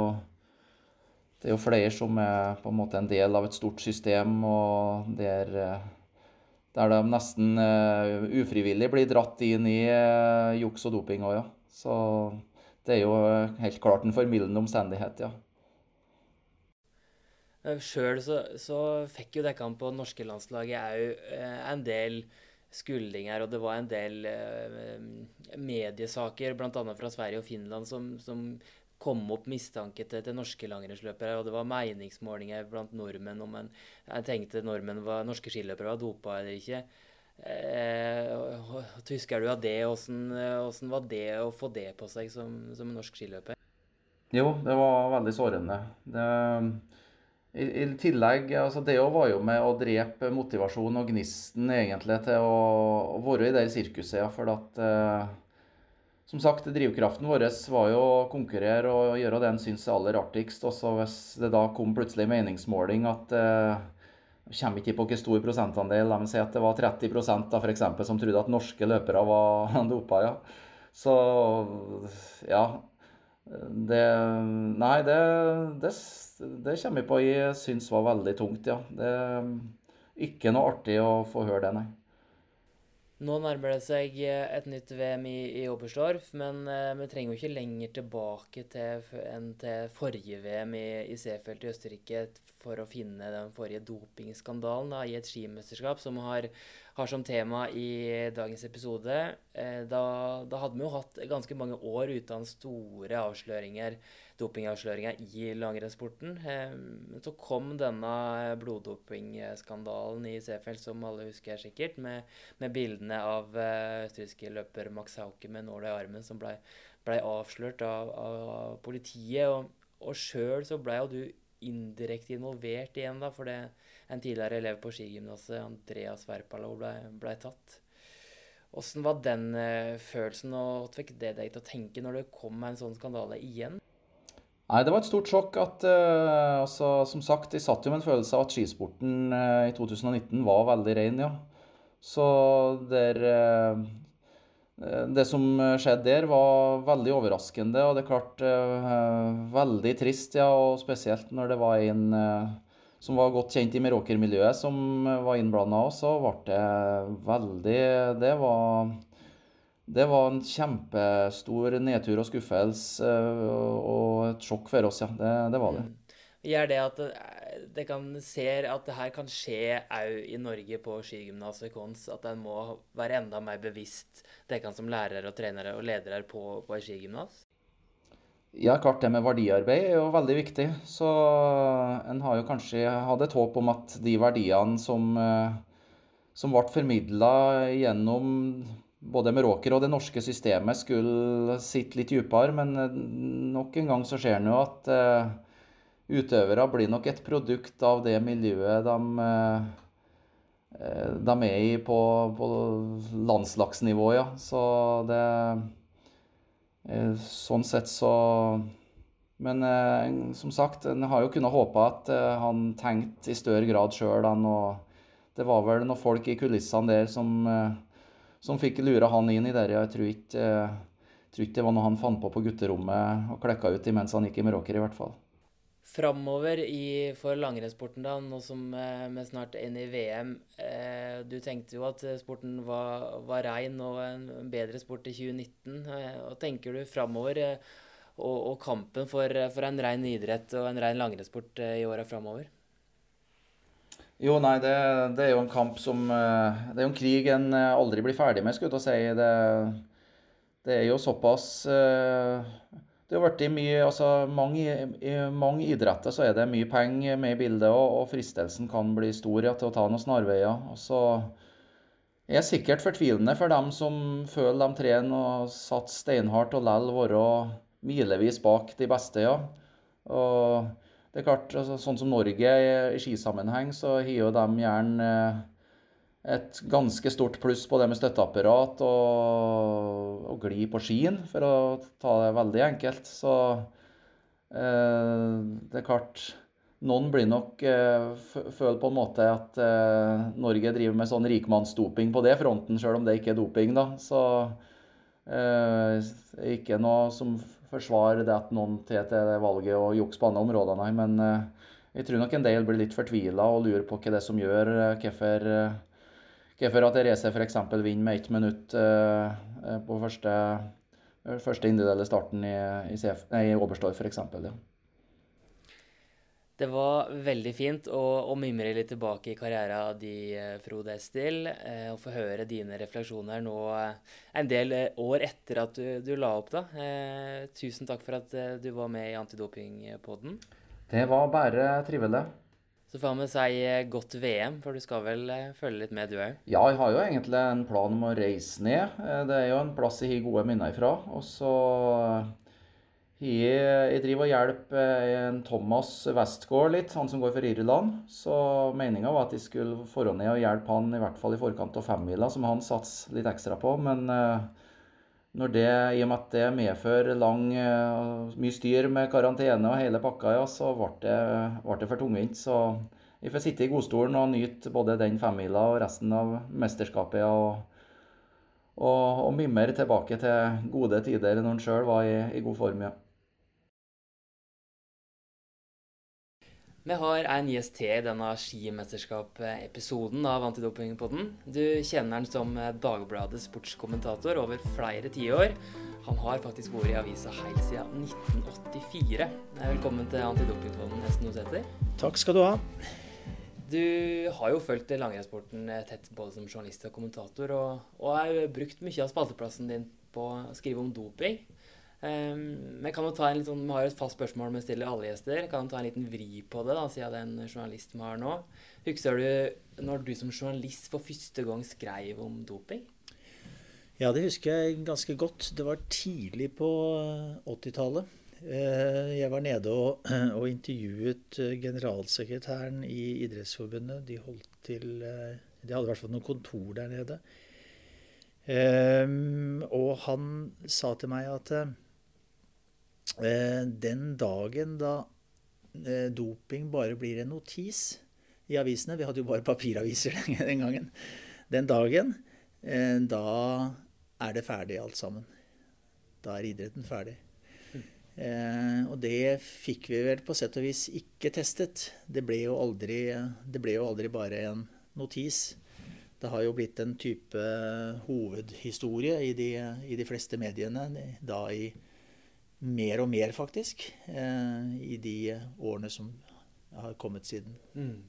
S1: det er jo flere som er på en måte en del av et stort system, og der, eh, der de nesten uh, ufrivillig blir dratt inn i uh, juks og doping òg, ja. Så det er jo helt klart en formildende omstendighet, ja.
S2: Sjøl så, så, fikk jo dere på norske landslaget òg en del skuldinger, og det var en del mediesaker, bl.a. fra Sverige og Finland, som, som kom opp mistanke til, til norske langrennsløpere, og det var meningsmålinger blant nordmenn om en Jeg tenkte nordmenn var, norske skiløpere var dopa eller ikke. Eh, husker du av det? Hvordan var det å få det på seg som, som norsk skiløper?
S1: Jo, det var veldig sårende. Det, i, i, tillegg, altså Det var jo med å drepe motivasjonen og gnisten egentlig til å, å være i det sirkuset. For at eh, som sagt, drivkraften vår var jo å konkurrere og gjøre det en syns er aller artigst. Også hvis det da kom plutselig meningsmåling at eh, kommer ikke på hvor stor prosentandel. La meg si at det var 30% da, for eksempel, som trodde at norske løpere var dopa. ja. Så ja. Det Nei, det, det, det kommer vi på jeg syns var veldig tungt, ja. Det er ikke noe artig å få høre det, nei.
S2: Nå nærmer det seg eh, et nytt VM i, i Oberstdorf, men eh, vi trenger jo ikke lenger tilbake til, enn til forrige VM i, i Seefeld i Østerrike for å finne den forrige dopingskandalen da, i et skimesterskap som har, har, som tema i dagens episode. Eh, da, da, hadde vi jo hatt ganske mange år uten store avsløringer dopingavsløringa i langrennssporten. Men så kom denne bloddopingskandalen i Seefeld, som alle husker sikkert, med, med bildene av eh, østerrikske løper Max Hauke med nåla i armen, som ble, ble avslørt av, av, politiet. Og, og sjøl så ble jo du indirekte involvert igjen, da, fordi en tidligere elev på skigymnaset, Andreas Werpalo, ble, ble tatt. Åssen var den uh, følelsen, og hva fikk det deg til å tenke når det kom en sånn skandale igjen?
S1: Nei, det var et stort sjokk at uh, altså, Som sagt, jeg satt jo med en følelse av at skisporten uh, i 2019 var veldig ren, ja. Så der uh, Det som skjedde der, var veldig overraskende, og det er klart veldig trist, ja. Og spesielt når det var en som var godt kjent i Meråker-miljøet, som var innblanda òg, så ble det veldig Det var det var en kjempestor nedtur og skuffelse og et sjokk for oss, ja. Det, det var det.
S2: Mm. Gjør det at det kan ser at det her kan skje òg i Norge på skigymnaset KONS, at en må være enda mer bevisst, dere som lærere og trenere og ledere på, på skigymnas?
S1: Ja, klart det med verdiarbeid er jo veldig viktig. Så en har jo kanskje hatt et håp om at de verdiene som, eh, som ble formidla gjennom både Meråker og det norske systemet, skulle sitte litt dypere. Men eh, nok en gang så ser en jo at uh, utøvere blir nok et produkt av det miljøet de, uh, de er i på, på landslagsnivå, ja. Så det Eh, sånn sett så Men eh, som sagt, en har jo kunnet håpe at eh, han tenkte i større grad sjøl. Det var vel noen folk i kulissene der som, som fikk lura han inn i det. Jeg tror ikke, tror ikke det var noe han fant på på gutterommet og klekka ut imens han gikk i Meråker, i hvert fall
S2: framover for langrennssporten, da, nå som eh, vi snart er inne i VM. Eh, du tenkte jo at sporten var, var rein og en, bedre sport i 2019. Eh, og tenker du framover og, og, kampen for, for en rein idrett og en rein langrennssport i åra framover?
S1: Jo, nei, det, det, er jo en kamp som Det er jo en krig en aldri blir ferdig med, skulle jeg si. Det, det er jo såpass det har vært mye, altså mange, I mange idretter så er det mye penger med i bildet, og, og fristelsen kan bli stor ja, til å ta noen snarveier. Og så er det sikkert fortvilende for dem som føler de trener og satser steinhardt og likevel være milevis bak de beste. ja. Og det er klart, altså, Sånn som Norge i skisammenheng, så har jo de gjerne et ganske stort pluss på det med støtteapparat og, og gli på skien, for å ta det veldig enkelt. Så eh, det er klart Noen blir nok eh, føler på en måte at eh, Norge driver med sånn rikmannsdoping på det fronten, sjøl om det ikke er doping, da. Så eh, ikke noe som forsvarer det at noen tar til valget og jukser på andre områder, nei. Men eh, jeg tror nok en del blir litt fortvila og lurer på hva det er som gjør eh, hvorfor Hvorfor at Therese f.eks. vinner med ett minutt på første, første individuelle starten i, i, CF, nei, i Oberstdorf f.eks. Ja.
S2: Det var veldig fint å, å, mimre litt tilbake i karrieren din, eh, Frode Estil. Eh, og få høre dine refleksjoner nå en del år etter at du, du la opp. da. Eh, tusen takk for at du var med i Antidopingpodden.
S1: Det var bare trivelig.
S2: Så får vi si eh, godt VM, for du skal vel eh, følge litt med, du òg?
S1: Ja, jeg har jo egentlig en plan om å reise ned. Eh, det er jo en plass jeg har gode minner ifra. Og så jeg driver og hjelper en Thomas Westgård litt, han som går for Irland. Så meninga var at jeg skulle dra ned og hjelpe han i hvert fall i forkant av femmila, som han satser litt ekstra på. Men når det, i og med at det medfører lang, eh, mye styr med karantene og hele pakka, ja, så ble det, det for tungvint. Så jeg får sitte i godstolen og nyte både den femmila og resten av mesterskapet. Og, og, og mimre tilbake til gode tider når en sjøl var i, i god form. ja.
S2: Vi har en gjest til i denne skimesterskap-episoden av Antidopingpodden. Du kjenner han som Dagbladets sportskommentator over flere tiår. Han har faktisk vært i avisa helt siden 1984. Velkommen til Antidopingpodden, Hesten Oseter.
S3: Takk skal du ha.
S2: Du har jo fulgt langrennssporten tett både som journalist og kommentator, og, og har brukt mye av spalteplassen din på å skrive om doping. Um, kan jo ta en litt sånn, Vi har et fast spørsmål vi stiller alle gjester. Kan du ta en liten vri på det, da, siden det er en journalist vi har nå? Husker du når du som journalist for første gang skrev om doping?
S3: Ja, det husker jeg ganske godt. Det var tidlig på 80-tallet. Eh, jeg var nede og, og, intervjuet eh, generalsekretæren i Idrettsforbundet. De, til, eh, de hadde i hvert fall noen kontor der nede. Um, og han sa til meg at Eh, den dagen da eh, doping bare blir en notis i avisene Vi hadde jo bare papiraviser den gangen. Den dagen, eh, da er det ferdig alt sammen. Da er idretten ferdig. og det fikk vi vel på sett og vis ikke testet. Det ble jo aldri, ble jo aldri bare en notis. Det har jo blitt en type hovedhistorie i de, i de fleste mediene, da i mer og mer, faktisk, eh, i de årene som har kommet siden.
S2: Mm.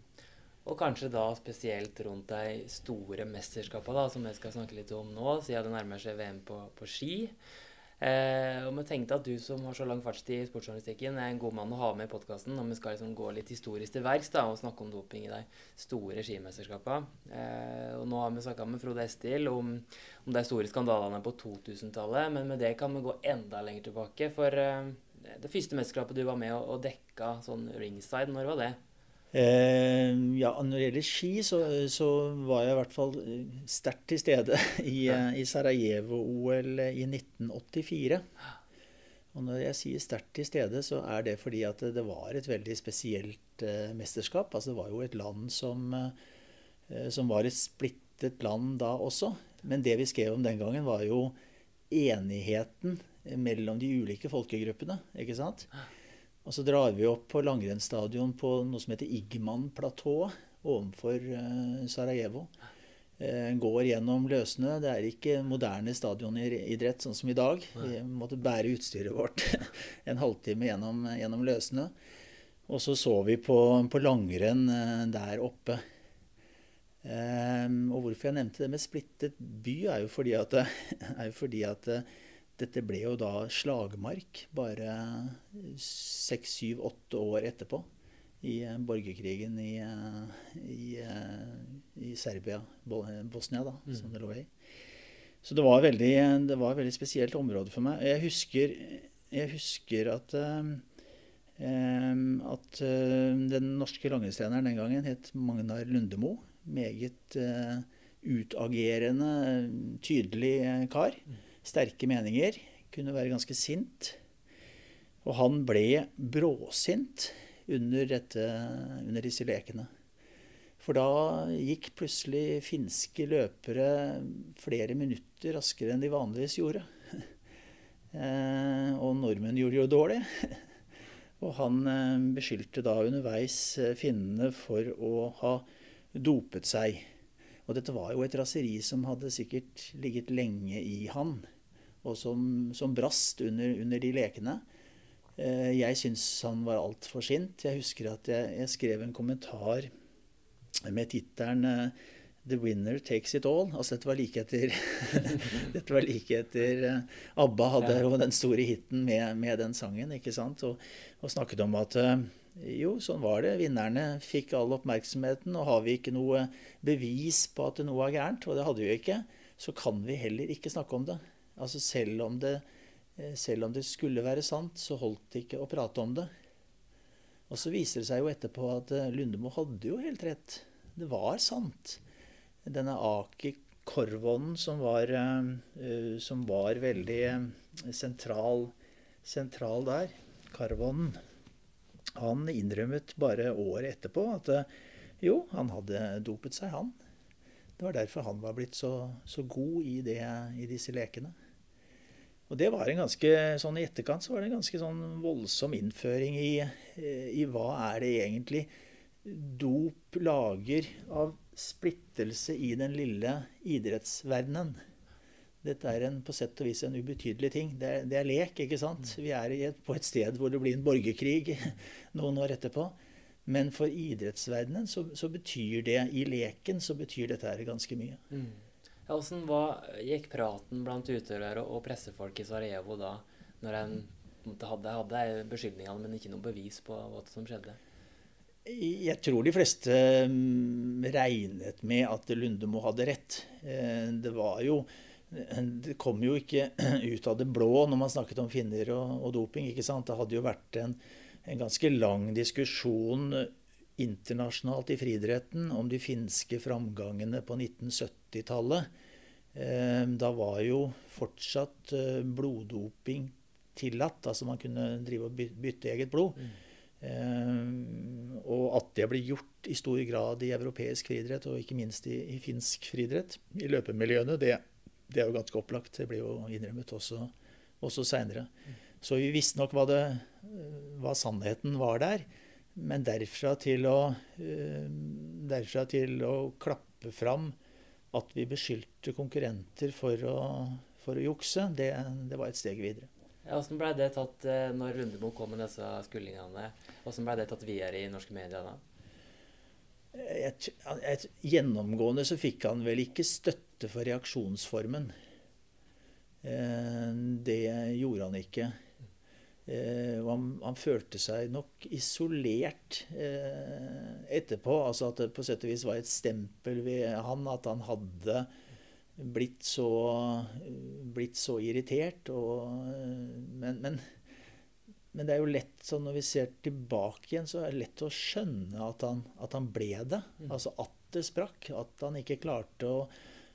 S2: Og kanskje da spesielt rundt de store mesterskapene, som vi skal snakke litt om nå, siden det nærmer seg VM på, på ski. Eh, og vi tenkte at du som har så lang fartstid i sportsjournalistikken, er en god mann å ha med i podkasten når vi skal liksom gå litt historisk til verks og snakke om doping i de store skimesterskapene. Eh, og nå har vi snakka med Frode Estil om, om, de store skandalene på 2000-tallet, men med det kan vi gå enda lenger tilbake. For eh, det første mesterskapet du var med og, og dekka sånn ringside, når var det?
S3: Eh, ja, Når det gjelder ski, så, så, var jeg i hvert fall eh, sterkt til stede i, ja. Eh, i Sarajevo-OL i 1984. Og når jeg sier sterkt til stede, så er det fordi at det var et veldig spesielt mesterskap. Altså det var jo et land som, som var et splittet land da også. Men det vi skrev om den gangen, var jo enigheten mellom de ulike folkegruppene. ikke sant? Og så drar vi opp på langrennsstadion på noe som heter Igman-platået ovenfor uh, Sarajevo. Uh, går gjennom løssnø. Det er ikke moderne stadionidrett sånn som i dag. Vi måtte bære utstyret vårt en halvtime gjennom, gjennom løssnø. Og så så vi på, på langrenn uh, der oppe. Um, og hvorfor jeg nevnte det med splittet by, er jo fordi at, er jo fordi at dette ble jo da slagmark bare seks, syv, åtte år etterpå. I eh, borgerkrigen i, eh, i, eh, i Serbia, Bosnia, da, mm. som det lå i. Så det var, veldig, det var et veldig spesielt område for meg. Jeg husker, jeg husker at, at den norske langrennstreneren den gangen het Magnar Lundemo. Meget utagerende, tydelig kar. Mm sterke meninger. Kunne være ganske sint. Og han ble bråsint under, dette, under disse lekene. For da gikk plutselig finske løpere flere minutter raskere enn de vanligvis gjorde. Eh, og nordmenn gjorde jo dårlig. Og han eh, beskyldte da underveis eh, finnene for å ha dopet seg. Og dette var jo et raseri som hadde sikkert ligget lenge i han og som, som brast under, under, de lekene. Eh, jeg syns han var altfor sint. Jeg husker at jeg, jeg, skrev en kommentar med tittelen eh, 'The winner takes it all'. Altså dette var like etter, dette var like etter eh, ABBA hadde ja. den store hiten med, med den sangen. ikke sant? Og, og, snakket om at jo, sånn var det. Vinnerne fikk all oppmerksomheten. Og har vi ikke noe bevis på at noe er gærent, og det hadde vi jo ikke, så kan vi heller ikke snakke om det. Altså selv om, det, eh, selv om det skulle være sant, så holdt det ikke å prate om det. Og så viser det seg jo etterpå at eh, Lundemo hadde jo helt rett. Det var sant. Denne Aki Korvonen som var, uh, som var veldig sentral, sentral der, Karvonen, han innrømmet bare året etterpå at jo, han hadde dopet seg, han. Det var derfor han var blitt så, så god i, det, i disse lekene. Og det var en ganske, sånn I etterkant så var det en ganske sånn voldsom innføring i, eh, i hva er det egentlig dop lager av splittelse i den lille idrettsverdenen. Dette er en, på sett og vis en ubetydelig ting. Det er, det er lek, ikke sant? Vi er et, på et sted hvor det blir en borgerkrig noen år etterpå. Men for idrettsverdenen så, så betyr det, i leken, så betyr dette her ganske mye. Mm.
S2: Hvordan gikk praten blant utøvere og pressefolk i Sarajevo da, når en hadde, hadde beskyldningene, men ikke noe bevis på hva som skjedde?
S3: Jeg tror de fleste mm, regnet med at Lundemo hadde rett. Eh, det var jo Det kom jo ikke ut av det blå når man snakket om finner og, og doping. ikke sant? Det hadde jo vært en, en ganske lang diskusjon internasjonalt i friidretten om de finske framgangene på 1970-tallet. Eh, da var jo fortsatt eh, bloddoping tillatt. Altså man kunne drive og bytte eget blod. Mm. Eh, og at det ble gjort i stor grad i europeisk friidrett, og ikke minst i, i finsk friidrett, i løpemiljøene, det, det, er jo ganske opplagt. Det ble jo innrømmet også, også seinere. Mm. Så vi visste nok hva, det, hva sannheten var der. Men derfra til å, eh, derfra til å klappe fram at vi beskyldte konkurrenter for å, for å jukse, det, det, var et steg videre.
S2: Ja, Hvordan ble det tatt eh, når Rundemo kom med disse skuldingene? Hvordan ble det tatt videre i norske medier da?
S3: Et, et, gjennomgående så fikk han vel ikke støtte for reaksjonsformen. Eh, det gjorde han ikke. Eh, han, han, følte seg nok isolert eh, etterpå. Altså at det på sett og vis var et stempel ved han at han hadde blitt så, blitt så irritert. Og, men, men, men, det er jo lett, så når vi ser tilbake igjen, så er det lett å skjønne at han, at han ble det. Mm. Altså at det sprakk. At han ikke klarte å,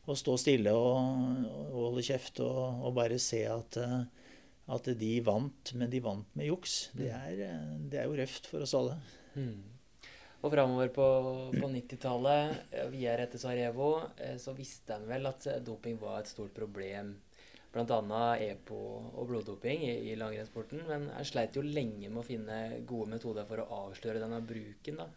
S3: å stå stille og, og holde kjeft og, og, bare se at uh, at de vant, men de vant med juks. Det mm. er, det er jo røft for oss alle. Mm.
S2: Og framover på, på 90-tallet, eh, videre etter Sarajevo, eh, så visste en vel at eh, doping var et stort problem. Bl.a. EPO og bloddoping i, i langrennssporten. Men en sleit jo lenge med å finne gode metoder for å avsløre denne bruken. da.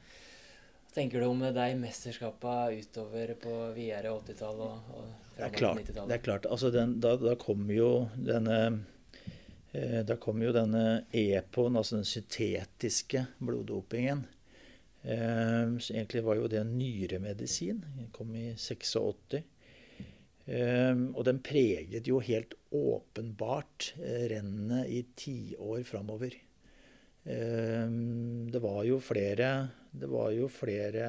S2: Tenker du om de mesterskapene utover på videre 80-tall og, og framover 90-tallet?
S3: Det er klart. Altså den, da, da kom jo denne Eh, da kom jo denne EPO-en, altså den syntetiske bloddopingen. Eh, så egentlig var jo det en nyremedisin. Den kom i 86. Eh, og den preget jo helt åpenbart rennet i tiår framover. Det var jo flere Det var jo flere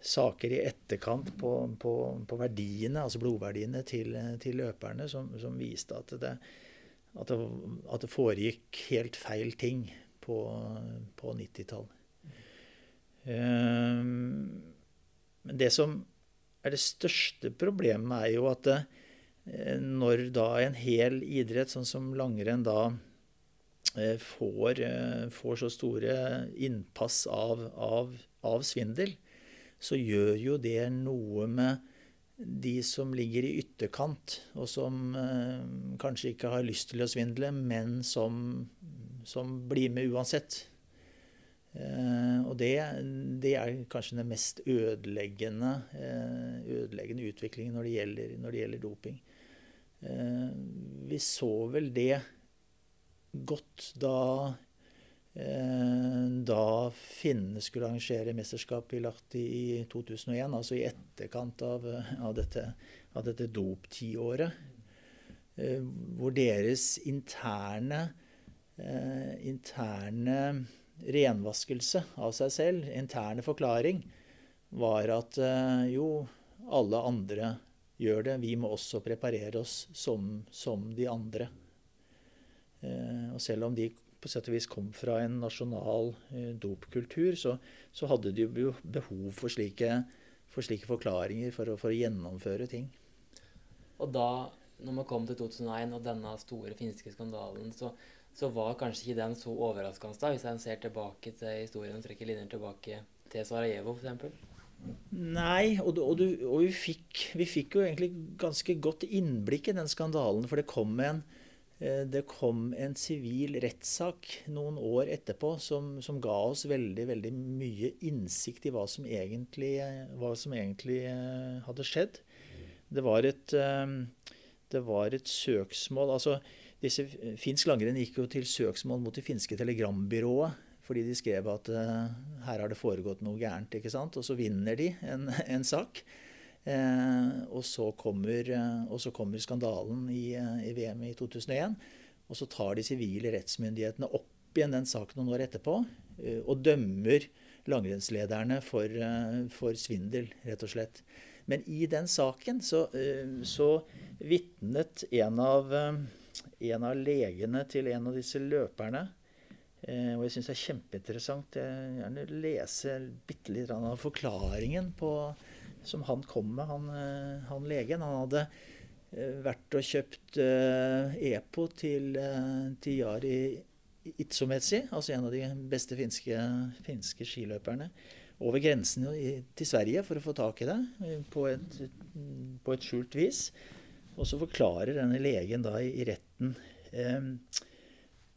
S3: saker i etterkant på, på, på verdiene, altså blodverdiene til, til løperne, som, som viste at det, at det, at det foregikk helt feil ting på, på 90-tallet. Um, men det som er det største problemet, er jo at det, eh, når da en hel idrett, sånn som langrenn, da eh, får, eh, får så store innpass av, av, av svindel, så gjør jo det noe med de som ligger i ytterkant, og som eh, kanskje ikke har lyst til å svindle, men som, som blir med uansett. Eh, og det, det, er kanskje den mest ødeleggende, eh, ødeleggende utviklingen når det, gjelder, når det gjelder doping. Eh, vi så vel det godt da da finnene skulle arrangere mesterskap i Lahti i 2001, altså i etterkant av, av dette, av dette doptiåret, eh, hvor deres interne, eh, interne renvaskelse av seg selv, interne forklaring, var at jo, alle andre gjør det. Vi må også preparere oss som, som de andre. Og selv om de på sett og vis kom fra en nasjonal eh, dopkultur, så, så, hadde de jo behov for slike, for slike forklaringer for å, for å, gjennomføre ting.
S2: Og da, når man kom til 2001 og denne store finske skandalen, så, så var kanskje ikke den så overraskende, da, hvis en ser tilbake til historien og trekker linjer tilbake til Sarajevo, f.eks.?
S3: Nei, og, og, du, og vi, fikk, vi, fikk, jo egentlig ganske godt innblikk i den skandalen. For det kom en, det kom en sivil rettssak noen år etterpå som, som, ga oss veldig, veldig mye innsikt i hva som egentlig, hva som egentlig eh, hadde skjedd. Det var et, eh, det var et søksmål altså disse, Finsk langrenn gikk jo til søksmål mot det finske telegrambyrået fordi de skrev at her har det foregått noe gærent. ikke sant? Og så vinner de en, en sak. Eh, og, så kommer, eh, og, så kommer, skandalen i, eh, i, VM i 2001. Og så tar de sivile rettsmyndighetene opp igjen den saken noen år etterpå og dømmer langrennslederne for, for, svindel, rett og slett. Men i den saken så, så vitnet en av, en av legene til en av disse løperne og jeg syns det er kjempeinteressant. Jeg vil gjerne lese bitte litt av forklaringen på, som han kom med, han, eh, han legen. Han hadde eh, vært og kjøpt EPO til, uh, til Jari Itsometsi, altså en av de beste finske, finske skiløperne, over grensen til Sverige for å få tak i det på et, på et skjult vis. Og så forklarer denne legen da i, retten um,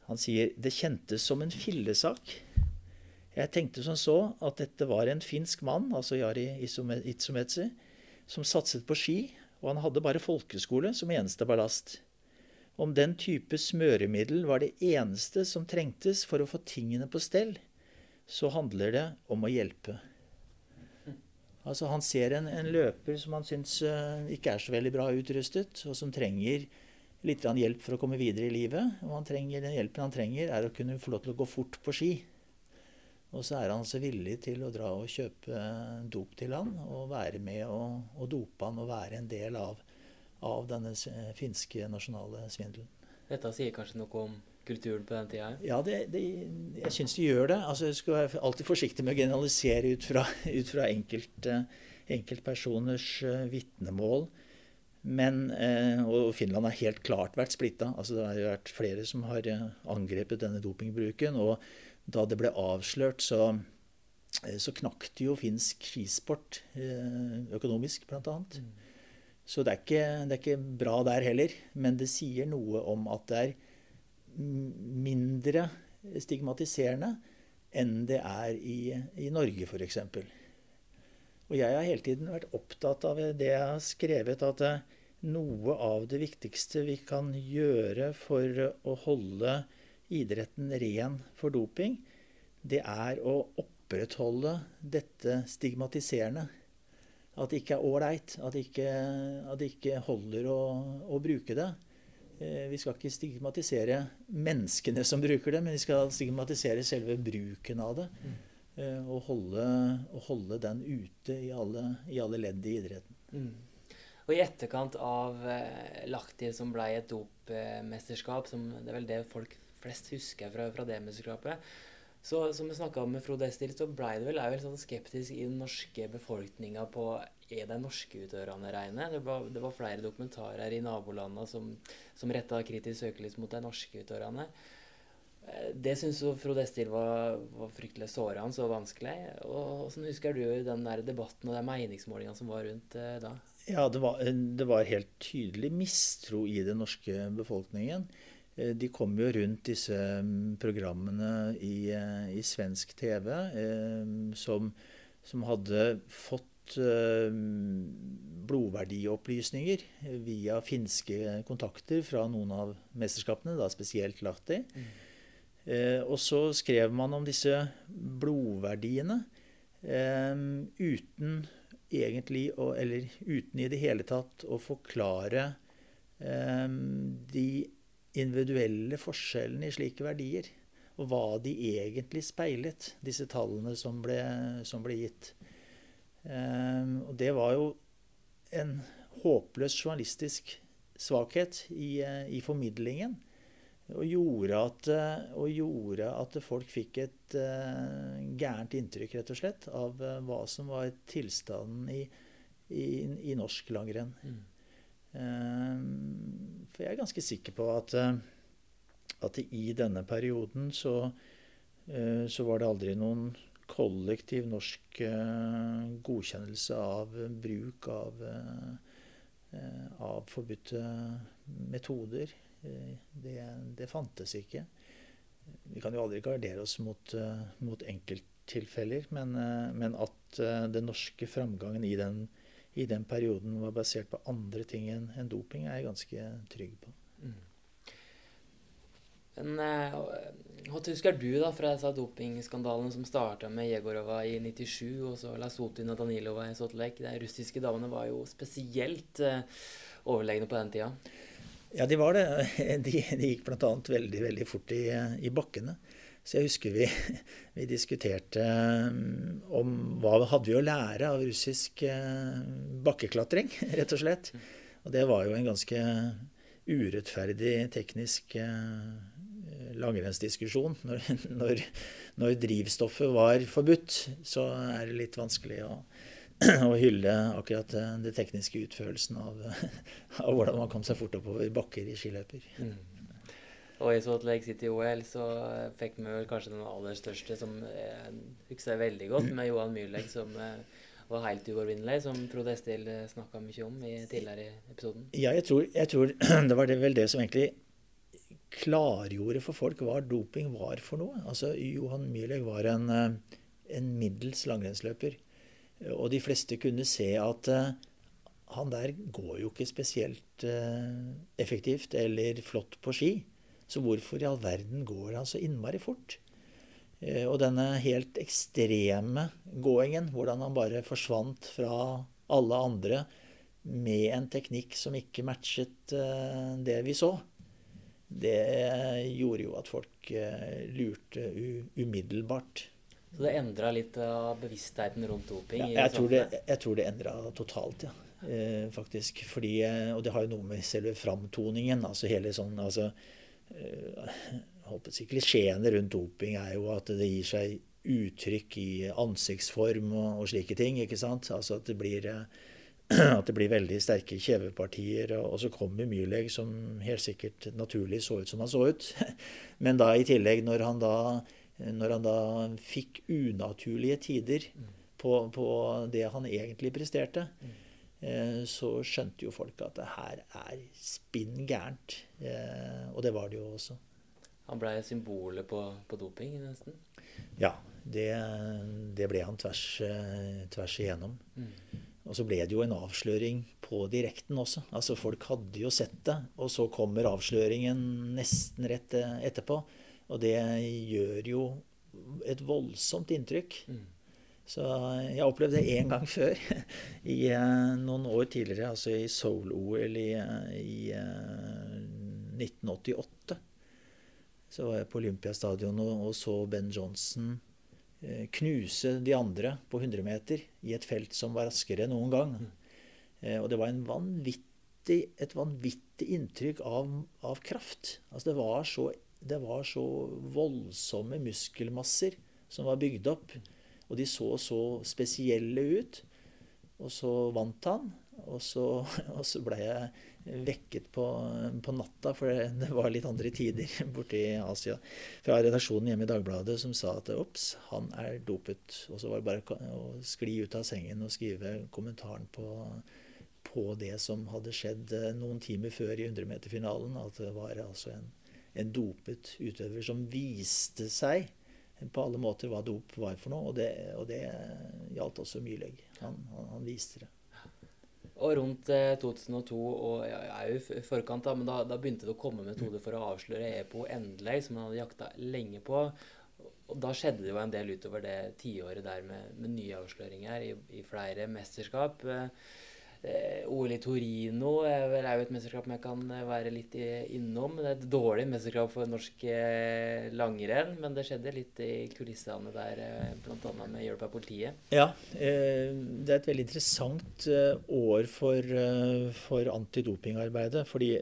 S3: Han sier det kjentes som en fillesak. Jeg tenkte som så at dette var en finsk mann, altså Jari Itsumetsi, som satset på ski, og han hadde bare folkeskole som eneste ballast. Om den type smøremiddel var det eneste som trengtes for å få tingene på stell, så handler det om å hjelpe. Altså Han ser en, en løper som han syns uh, ikke er så veldig bra utrustet, og som trenger litt hjelp for å komme videre i livet. Og han trenger, den hjelpen han trenger, er å kunne få lov til å gå fort på ski. Og så er han så villig til å dra og kjøpe dop til han, og være med og, og dope han og være en del av, av denne finske nasjonale svindelen.
S2: Dette sier kanskje noe om kulturen på den tida?
S3: Ja, det, det, jeg syns de gjør det. Altså, jeg skal være alltid forsiktig med å generalisere ut fra, ut fra enkelt, enkeltpersoners uh, vitnemål. Men, uh, og Finland har helt klart vært splitta. Altså, det har vært flere som har angrepet denne dopingbruken. Og da det ble avslørt, så, så knakk det jo finsk skisport økonomisk, bl.a. Mm. Så det er, ikke, det er ikke bra der heller. Men det sier noe om at det er mindre stigmatiserende enn det er i, i Norge, f.eks. Og jeg har hele tiden vært opptatt av det jeg har skrevet, at noe av det viktigste vi kan gjøre for å holde idretten ren for doping, det er å opprettholde dette stigmatiserende. At det ikke er ålreit. At, at, det ikke holder å, å bruke det. Eh, vi skal ikke stigmatisere menneskene som bruker det, men vi skal stigmatisere selve bruken av det. Mm. Eh, og, holde, og, holde, den ute i alle, i alle ledd i idretten. Mm.
S2: Og i etterkant av eh, Lahti, som ble et dopmesterskap, som det er vel det folk flest husker fra, fra det mesterskapet, så som vi snakka om med Frode Estil, så blei det vel, er vel sånn skeptisk i den norske befolkninga på er de norske utøverne reine. Det var, det var flere dokumentarer i nabolandene som, som retta kritisk søkelys mot de norske utøverne. Eh, det syns Frode Estil var, var, fryktelig sårende og vanskelig. Og Hvordan husker du den der debatten og de meningsmålingene som var rundt eh, da?
S3: Ja, det var, det var helt tydelig mistro i den norske befolkningen. Eh, de kom jo rundt disse mm, programmene i, eh, i svensk TV eh, som, som, hadde fått blodverdiopplysninger via finske kontakter fra noen av mesterskapene, da spesielt Lahti. Mm. og så skrev man om disse blodverdiene uten egentlig å, Eller uten i det hele tatt å forklare de individuelle forskjellene i slike verdier. Og hva de egentlig speilet, disse tallene som ble, som ble gitt. Um, og det var jo en håpløs journalistisk svakhet i, i formidlingen. Og gjorde, at, og gjorde, at, folk fikk et uh, gærent inntrykk, rett og slett, av uh, hva som var tilstanden i, i, i norsk langrenn. Mm. Um, for jeg er ganske sikker på at, eh, at i denne perioden så, eh, så, var det aldri noen kollektiv norsk eh, godkjennelse av bruk av, av forbudte metoder. Det, det, fantes ikke. Vi kan jo aldri gardere oss mot, mot enkelttilfeller, men, men, at den norske framgangen i den i den perioden var basert på andre ting enn en doping, er jeg ganske trygg på. Mm.
S2: Men hva husker du da fra disse dopingskandalene som starta med Jegorova i 97, og så Lasotin og Danilova i Salt Lake? De russiske damene var jo spesielt uh, overlegne på den tida.
S3: Ja, de var det. De, de gikk bl.a. veldig veldig fort i, i bakkene. Så jeg husker vi, vi, diskuterte mm, om hva hadde vi å lære av russisk eh, bakkeklatring, rett og slett. Og det var jo en ganske urettferdig teknisk eh, langrennsdiskusjon. Når, når, når, drivstoffet var forbudt, så er det litt vanskelig å, å hylle akkurat den det tekniske utførelsen av, av, hvordan man kom seg fort oppover bakker i skiløper. Mm.
S2: Og i Salt Lake City OL så fikk vi vel kanskje den aller største, som jeg husker veldig godt, med Johan Myrleg, som eh, var helt uovervinnelig, som Frode Estil eh, snakka mye om i tidligere i episoden.
S3: Ja, jeg tror, jeg tror det var det vel det som egentlig klargjorde for folk hva doping var for noe. Altså, Johan Myrleg var en, eh, en middels langrennsløper. Og de fleste kunne se at han der går jo ikke spesielt eh, effektivt eller flott på ski. Så hvorfor i all verden går han så innmari fort? Eh, og denne helt ekstreme gåingen, hvordan han bare forsvant fra alle andre med en teknikk som ikke matchet eh, det vi så, det gjorde jo at folk eh, lurte umiddelbart.
S2: Så det endra litt av bevisstheten rundt doping?
S3: Ja, jeg, tror det, jeg tror det endra totalt, ja. Eh, faktisk. Fordi, og det har jo noe med selve framtoningen altså hele sånn, altså, Klisjeene rundt doping er jo at det gir seg uttrykk i ansiktsform og, og slike ting. ikke sant? Altså at det blir, at det blir veldig sterke kjevepartier. Og, og så kommer Myrleg, som helt sikkert naturlig så ut som han så ut. Men da i tillegg, når han da når han da fikk unaturlige tider på, på det han egentlig presterte, eh, så skjønte jo folk at det her er spinn gærent. Eh, og det var det jo også.
S2: Han blei symbolet på, på, doping, nesten?
S3: Ja, det, det ble han tvers, eh, tvers igjennom. Mm. Og så ble det jo en avsløring på direkten også. Altså Folk hadde jo sett det, og så kommer avsløringen nesten rett etterpå. Og det gjør jo et voldsomt inntrykk. Mm. Så jeg opplevde det én gang før. I uh, noen år tidligere, altså i Seoul-OL i, i eh, 1988. Så var jeg på Olympiastadion og, og så Ben Johnson knuse de andre på 100 meter i et felt som var raskere enn noen gang. Mm. og det var vanvittig, et vanvittig inntrykk av, av kraft. Altså det var så det var så voldsomme muskelmasser som var bygd opp. Og de så så spesielle ut. Og så vant han. Og så, så ble jeg vekket på, på natta, for det, det, var litt andre tider borte i Asia. Fra redaksjonen hjemme i Dagbladet som sa at ops, han er dopet. Og så var det bare å skli ut av sengen og skrive kommentaren på, på det som hadde skjedd eh, noen timer før i 100-meterfinalen. At det var altså en en dopet utøver som viste seg på alle måter hva dop var for noe. Og det, og det gjaldt også Myrlegg. Han, han, han, viste det.
S2: Og rundt eh, 2002, og jeg er jo i forkant, da, men da, da, begynte det å komme metoder for å avsløre EPO endelig, som han hadde jakta lenge på. Og da skjedde det jo en del utover det tiåret der med, med nye avsløringer i, i flere mesterskap. Eh, Eh, OL i Torino er jo et mesterskap jeg kan eh, være litt innom. Det er et dårlig mesterskap for norsk eh, langrenn, men det skjedde litt i kulissene der, bl.a. med hjelp av politiet.
S3: Ja, det er et veldig interessant år for, for antidopingarbeidet. Fordi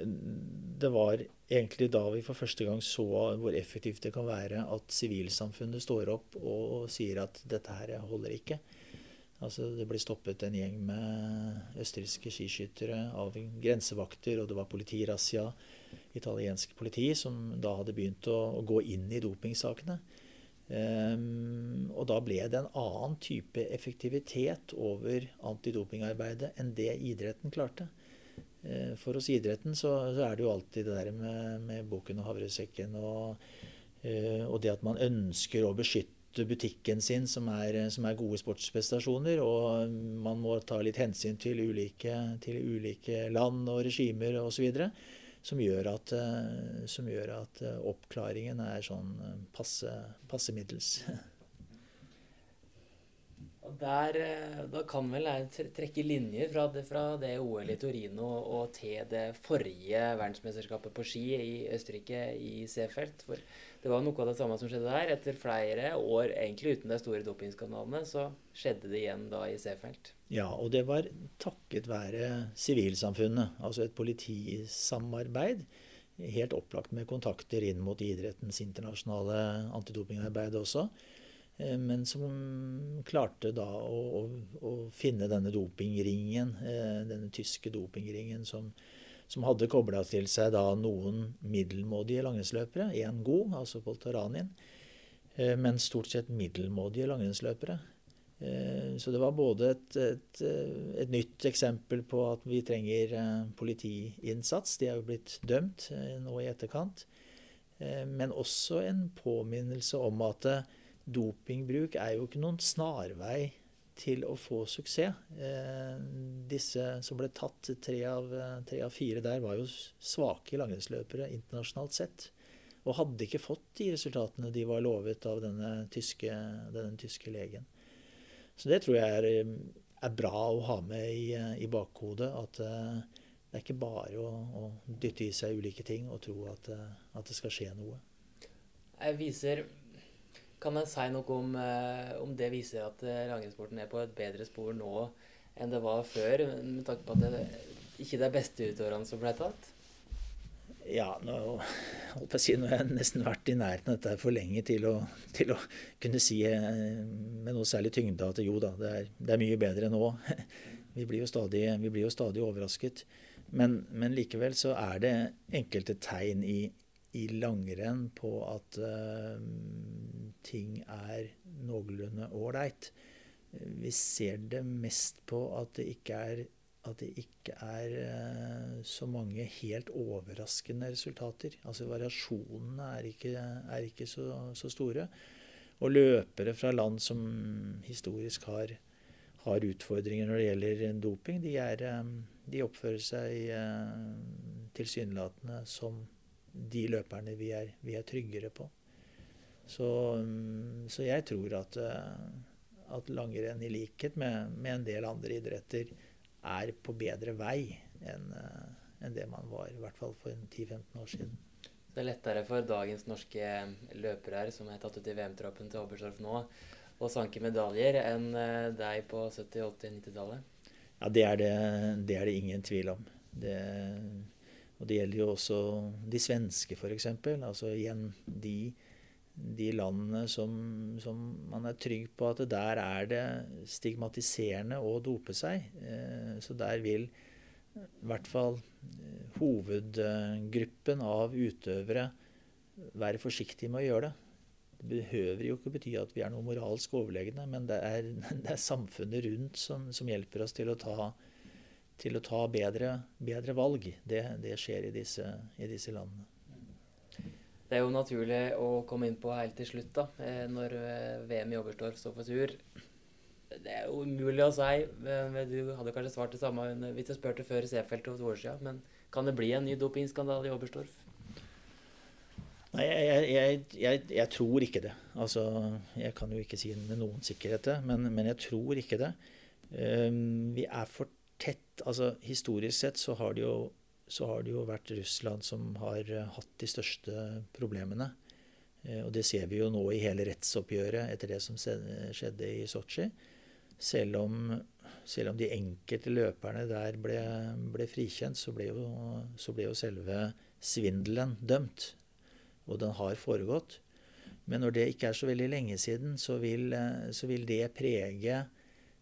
S3: det var egentlig da vi for første gang så hvor effektivt det kan være at sivilsamfunnet står opp og sier at dette her holder ikke. Altså, det ble stoppet en gjeng med østerrikske skiskyttere av grensevakter, og det var politirazzia, italiensk politi, som da hadde begynt å, å gå inn i dopingsakene. Um, og da ble det en annen type effektivitet over antidopingarbeidet enn det idretten klarte. Uh, for hos idretten så, så, er det jo alltid det der med, med boken og havresekken og, uh, og det at man ønsker å beskytte butikken sin, som er, som er, gode sportsprestasjoner. Og man må ta litt hensyn til ulike, til ulike land og regimer osv. Som, gjør eh, som gjør at eh, oppklaringen er sånn eh, passe, passe middels.
S2: Der, da kan vel jeg trekke linjer fra det, fra det OL i Torino og til det forrige verdensmesterskapet på ski i Østerrike i Seefeld. For det var noe av det samme som skjedde der. Etter flere år egentlig uten de store dopingskandalene, så skjedde det igjen da i Seefeld.
S3: Ja, og det var takket være sivilsamfunnet, altså et politisamarbeid. Helt opplagt med kontakter inn mot idrettens internasjonale antidopingarbeid også. Eh, men som klarte da å, å, å finne denne dopingringen, eh, denne tyske dopingringen som som hadde kobla til seg da noen middelmådige langrennsløpere. Én god, altså Poltaranin, eh, men stort sett middelmådige langrennsløpere. Eh, så det var både et, et, eh, et, nytt eksempel på at vi trenger politiinnsats. De er jo blitt dømt nå i etterkant. Men også en påminnelse om at dopingbruk er jo ikke noen snarvei til å få suksess. Eh, disse som ble tatt, tre av, tre av fire der, var jo svake langrennsløpere internasjonalt sett. Og hadde ikke fått de resultatene de var lovet av denne tyske, denne tyske legen. Så det tror jeg er, er bra å ha med i, i bakhodet. At uh, det er ikke bare å, å, dytte i seg ulike ting og tro at, at det skal skje noe.
S2: Jeg viser kan jeg si noe om, eh, om det viser at eh, langrennssporten er på et bedre spor nå enn det var før, med tanke på at det ikke er de beste utøverne som ble tatt?
S3: Ja, nå, holdt på å si, nå har jeg nesten vært i nærheten av dette for lenge til å, til å, kunne si eh, med noe særlig tyngde at jo da, det er, det er mye bedre nå. Vi blir jo stadig, blir jo stadig overrasket. Men, men, likevel så er det enkelte tegn i, i langrenn på at uh, ting er noenlunde ålreit. Vi ser det mest på at det ikke er, det ikke er uh, så mange helt overraskende resultater. Altså variasjonene er ikke, er ikke så, så, store. Og løpere fra land som historisk har, har utfordringer når det gjelder doping, de, er, um, de oppfører seg tilsynelatende som de løperne vi er, vi er tryggere på. Så, mm, så, jeg tror at, eh, at langrenn, i likhet med, med, en del andre idretter, er på bedre vei enn eh, en det man var, i hvert fall for 10-15 år siden.
S2: Det er lettere for dagens norske løpere som er tatt ut i VM-troppen til Oberstdorf nå, å sanke medaljer enn eh, deg på 70-, 80-, 90-tallet?
S3: Ja, det er det, det er det, ingen tvil om. Det, og det gjelder jo også de svenske, f.eks. Altså igjen de, de landene som, som, man er trygg på at der er det stigmatiserende å dope seg. Eh, så der vil i hvert fall eh, hovedgruppen av utøvere være forsiktige med å gjøre det. Det behøver jo ikke bety at vi er noe moralsk overlegne, men det er, det er samfunnet rundt som, som, hjelper oss til å ta til å ta bedre, bedre valg. Det, det skjer i disse, i disse, landene.
S2: Det er jo naturlig å komme inn på helt til slutt, da, eh, når eh, VM i Oberstdorf står for tur. Det er jo umulig å si. Du hadde kanskje svart det samme hvis jeg spurte før Seefeld for to år siden. Men kan det bli en ny dopingskandale i Oberstdorf?
S3: Nei, jeg, jeg, jeg, jeg, tror ikke det. Altså, jeg kan jo ikke si det med noen sikkerhet, men, men jeg tror ikke det. Um, vi er for tett altså Historisk sett så har, jo, så har det jo vært Russland som har eh, hatt de største problemene. Eh, og det ser vi jo nå i hele rettsoppgjøret etter det som skjedde i Sotsji. Selv om, selv om de enkelte løperne der ble, ble frikjent, så ble, jo, så ble, jo, selve svindelen dømt. Og den har foregått. Men når det ikke er så veldig lenge siden, så vil, eh, så vil det prege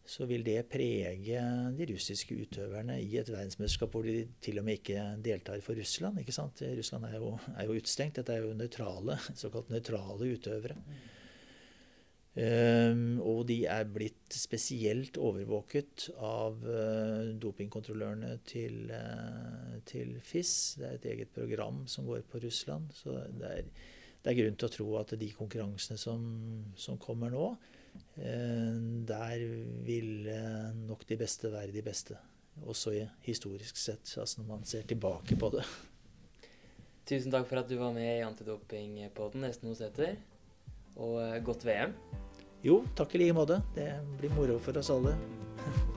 S3: så vil det prege de russiske utøverne i et verdensmesterskap hvor de til og med ikke deltar for Russland. ikke sant? Russland er jo, er jo utstengt. Dette er jo nøytrale, såkalt nøytrale utøvere. Um, og de er blitt spesielt overvåket av uh, dopingkontrollørene til, uh, til, FIS. Det er et eget program som går på Russland. Så det er, det er grunn til å tro at de konkurransene som, som kommer nå, der vil nok de beste være de beste. Også historisk sett, altså når man ser tilbake på det.
S2: Tusen takk for at du var med i Antidopingpodden, Espen Hoseter, Og eh, godt VM.
S3: Jo, takk i like måte. Det blir moro for oss alle.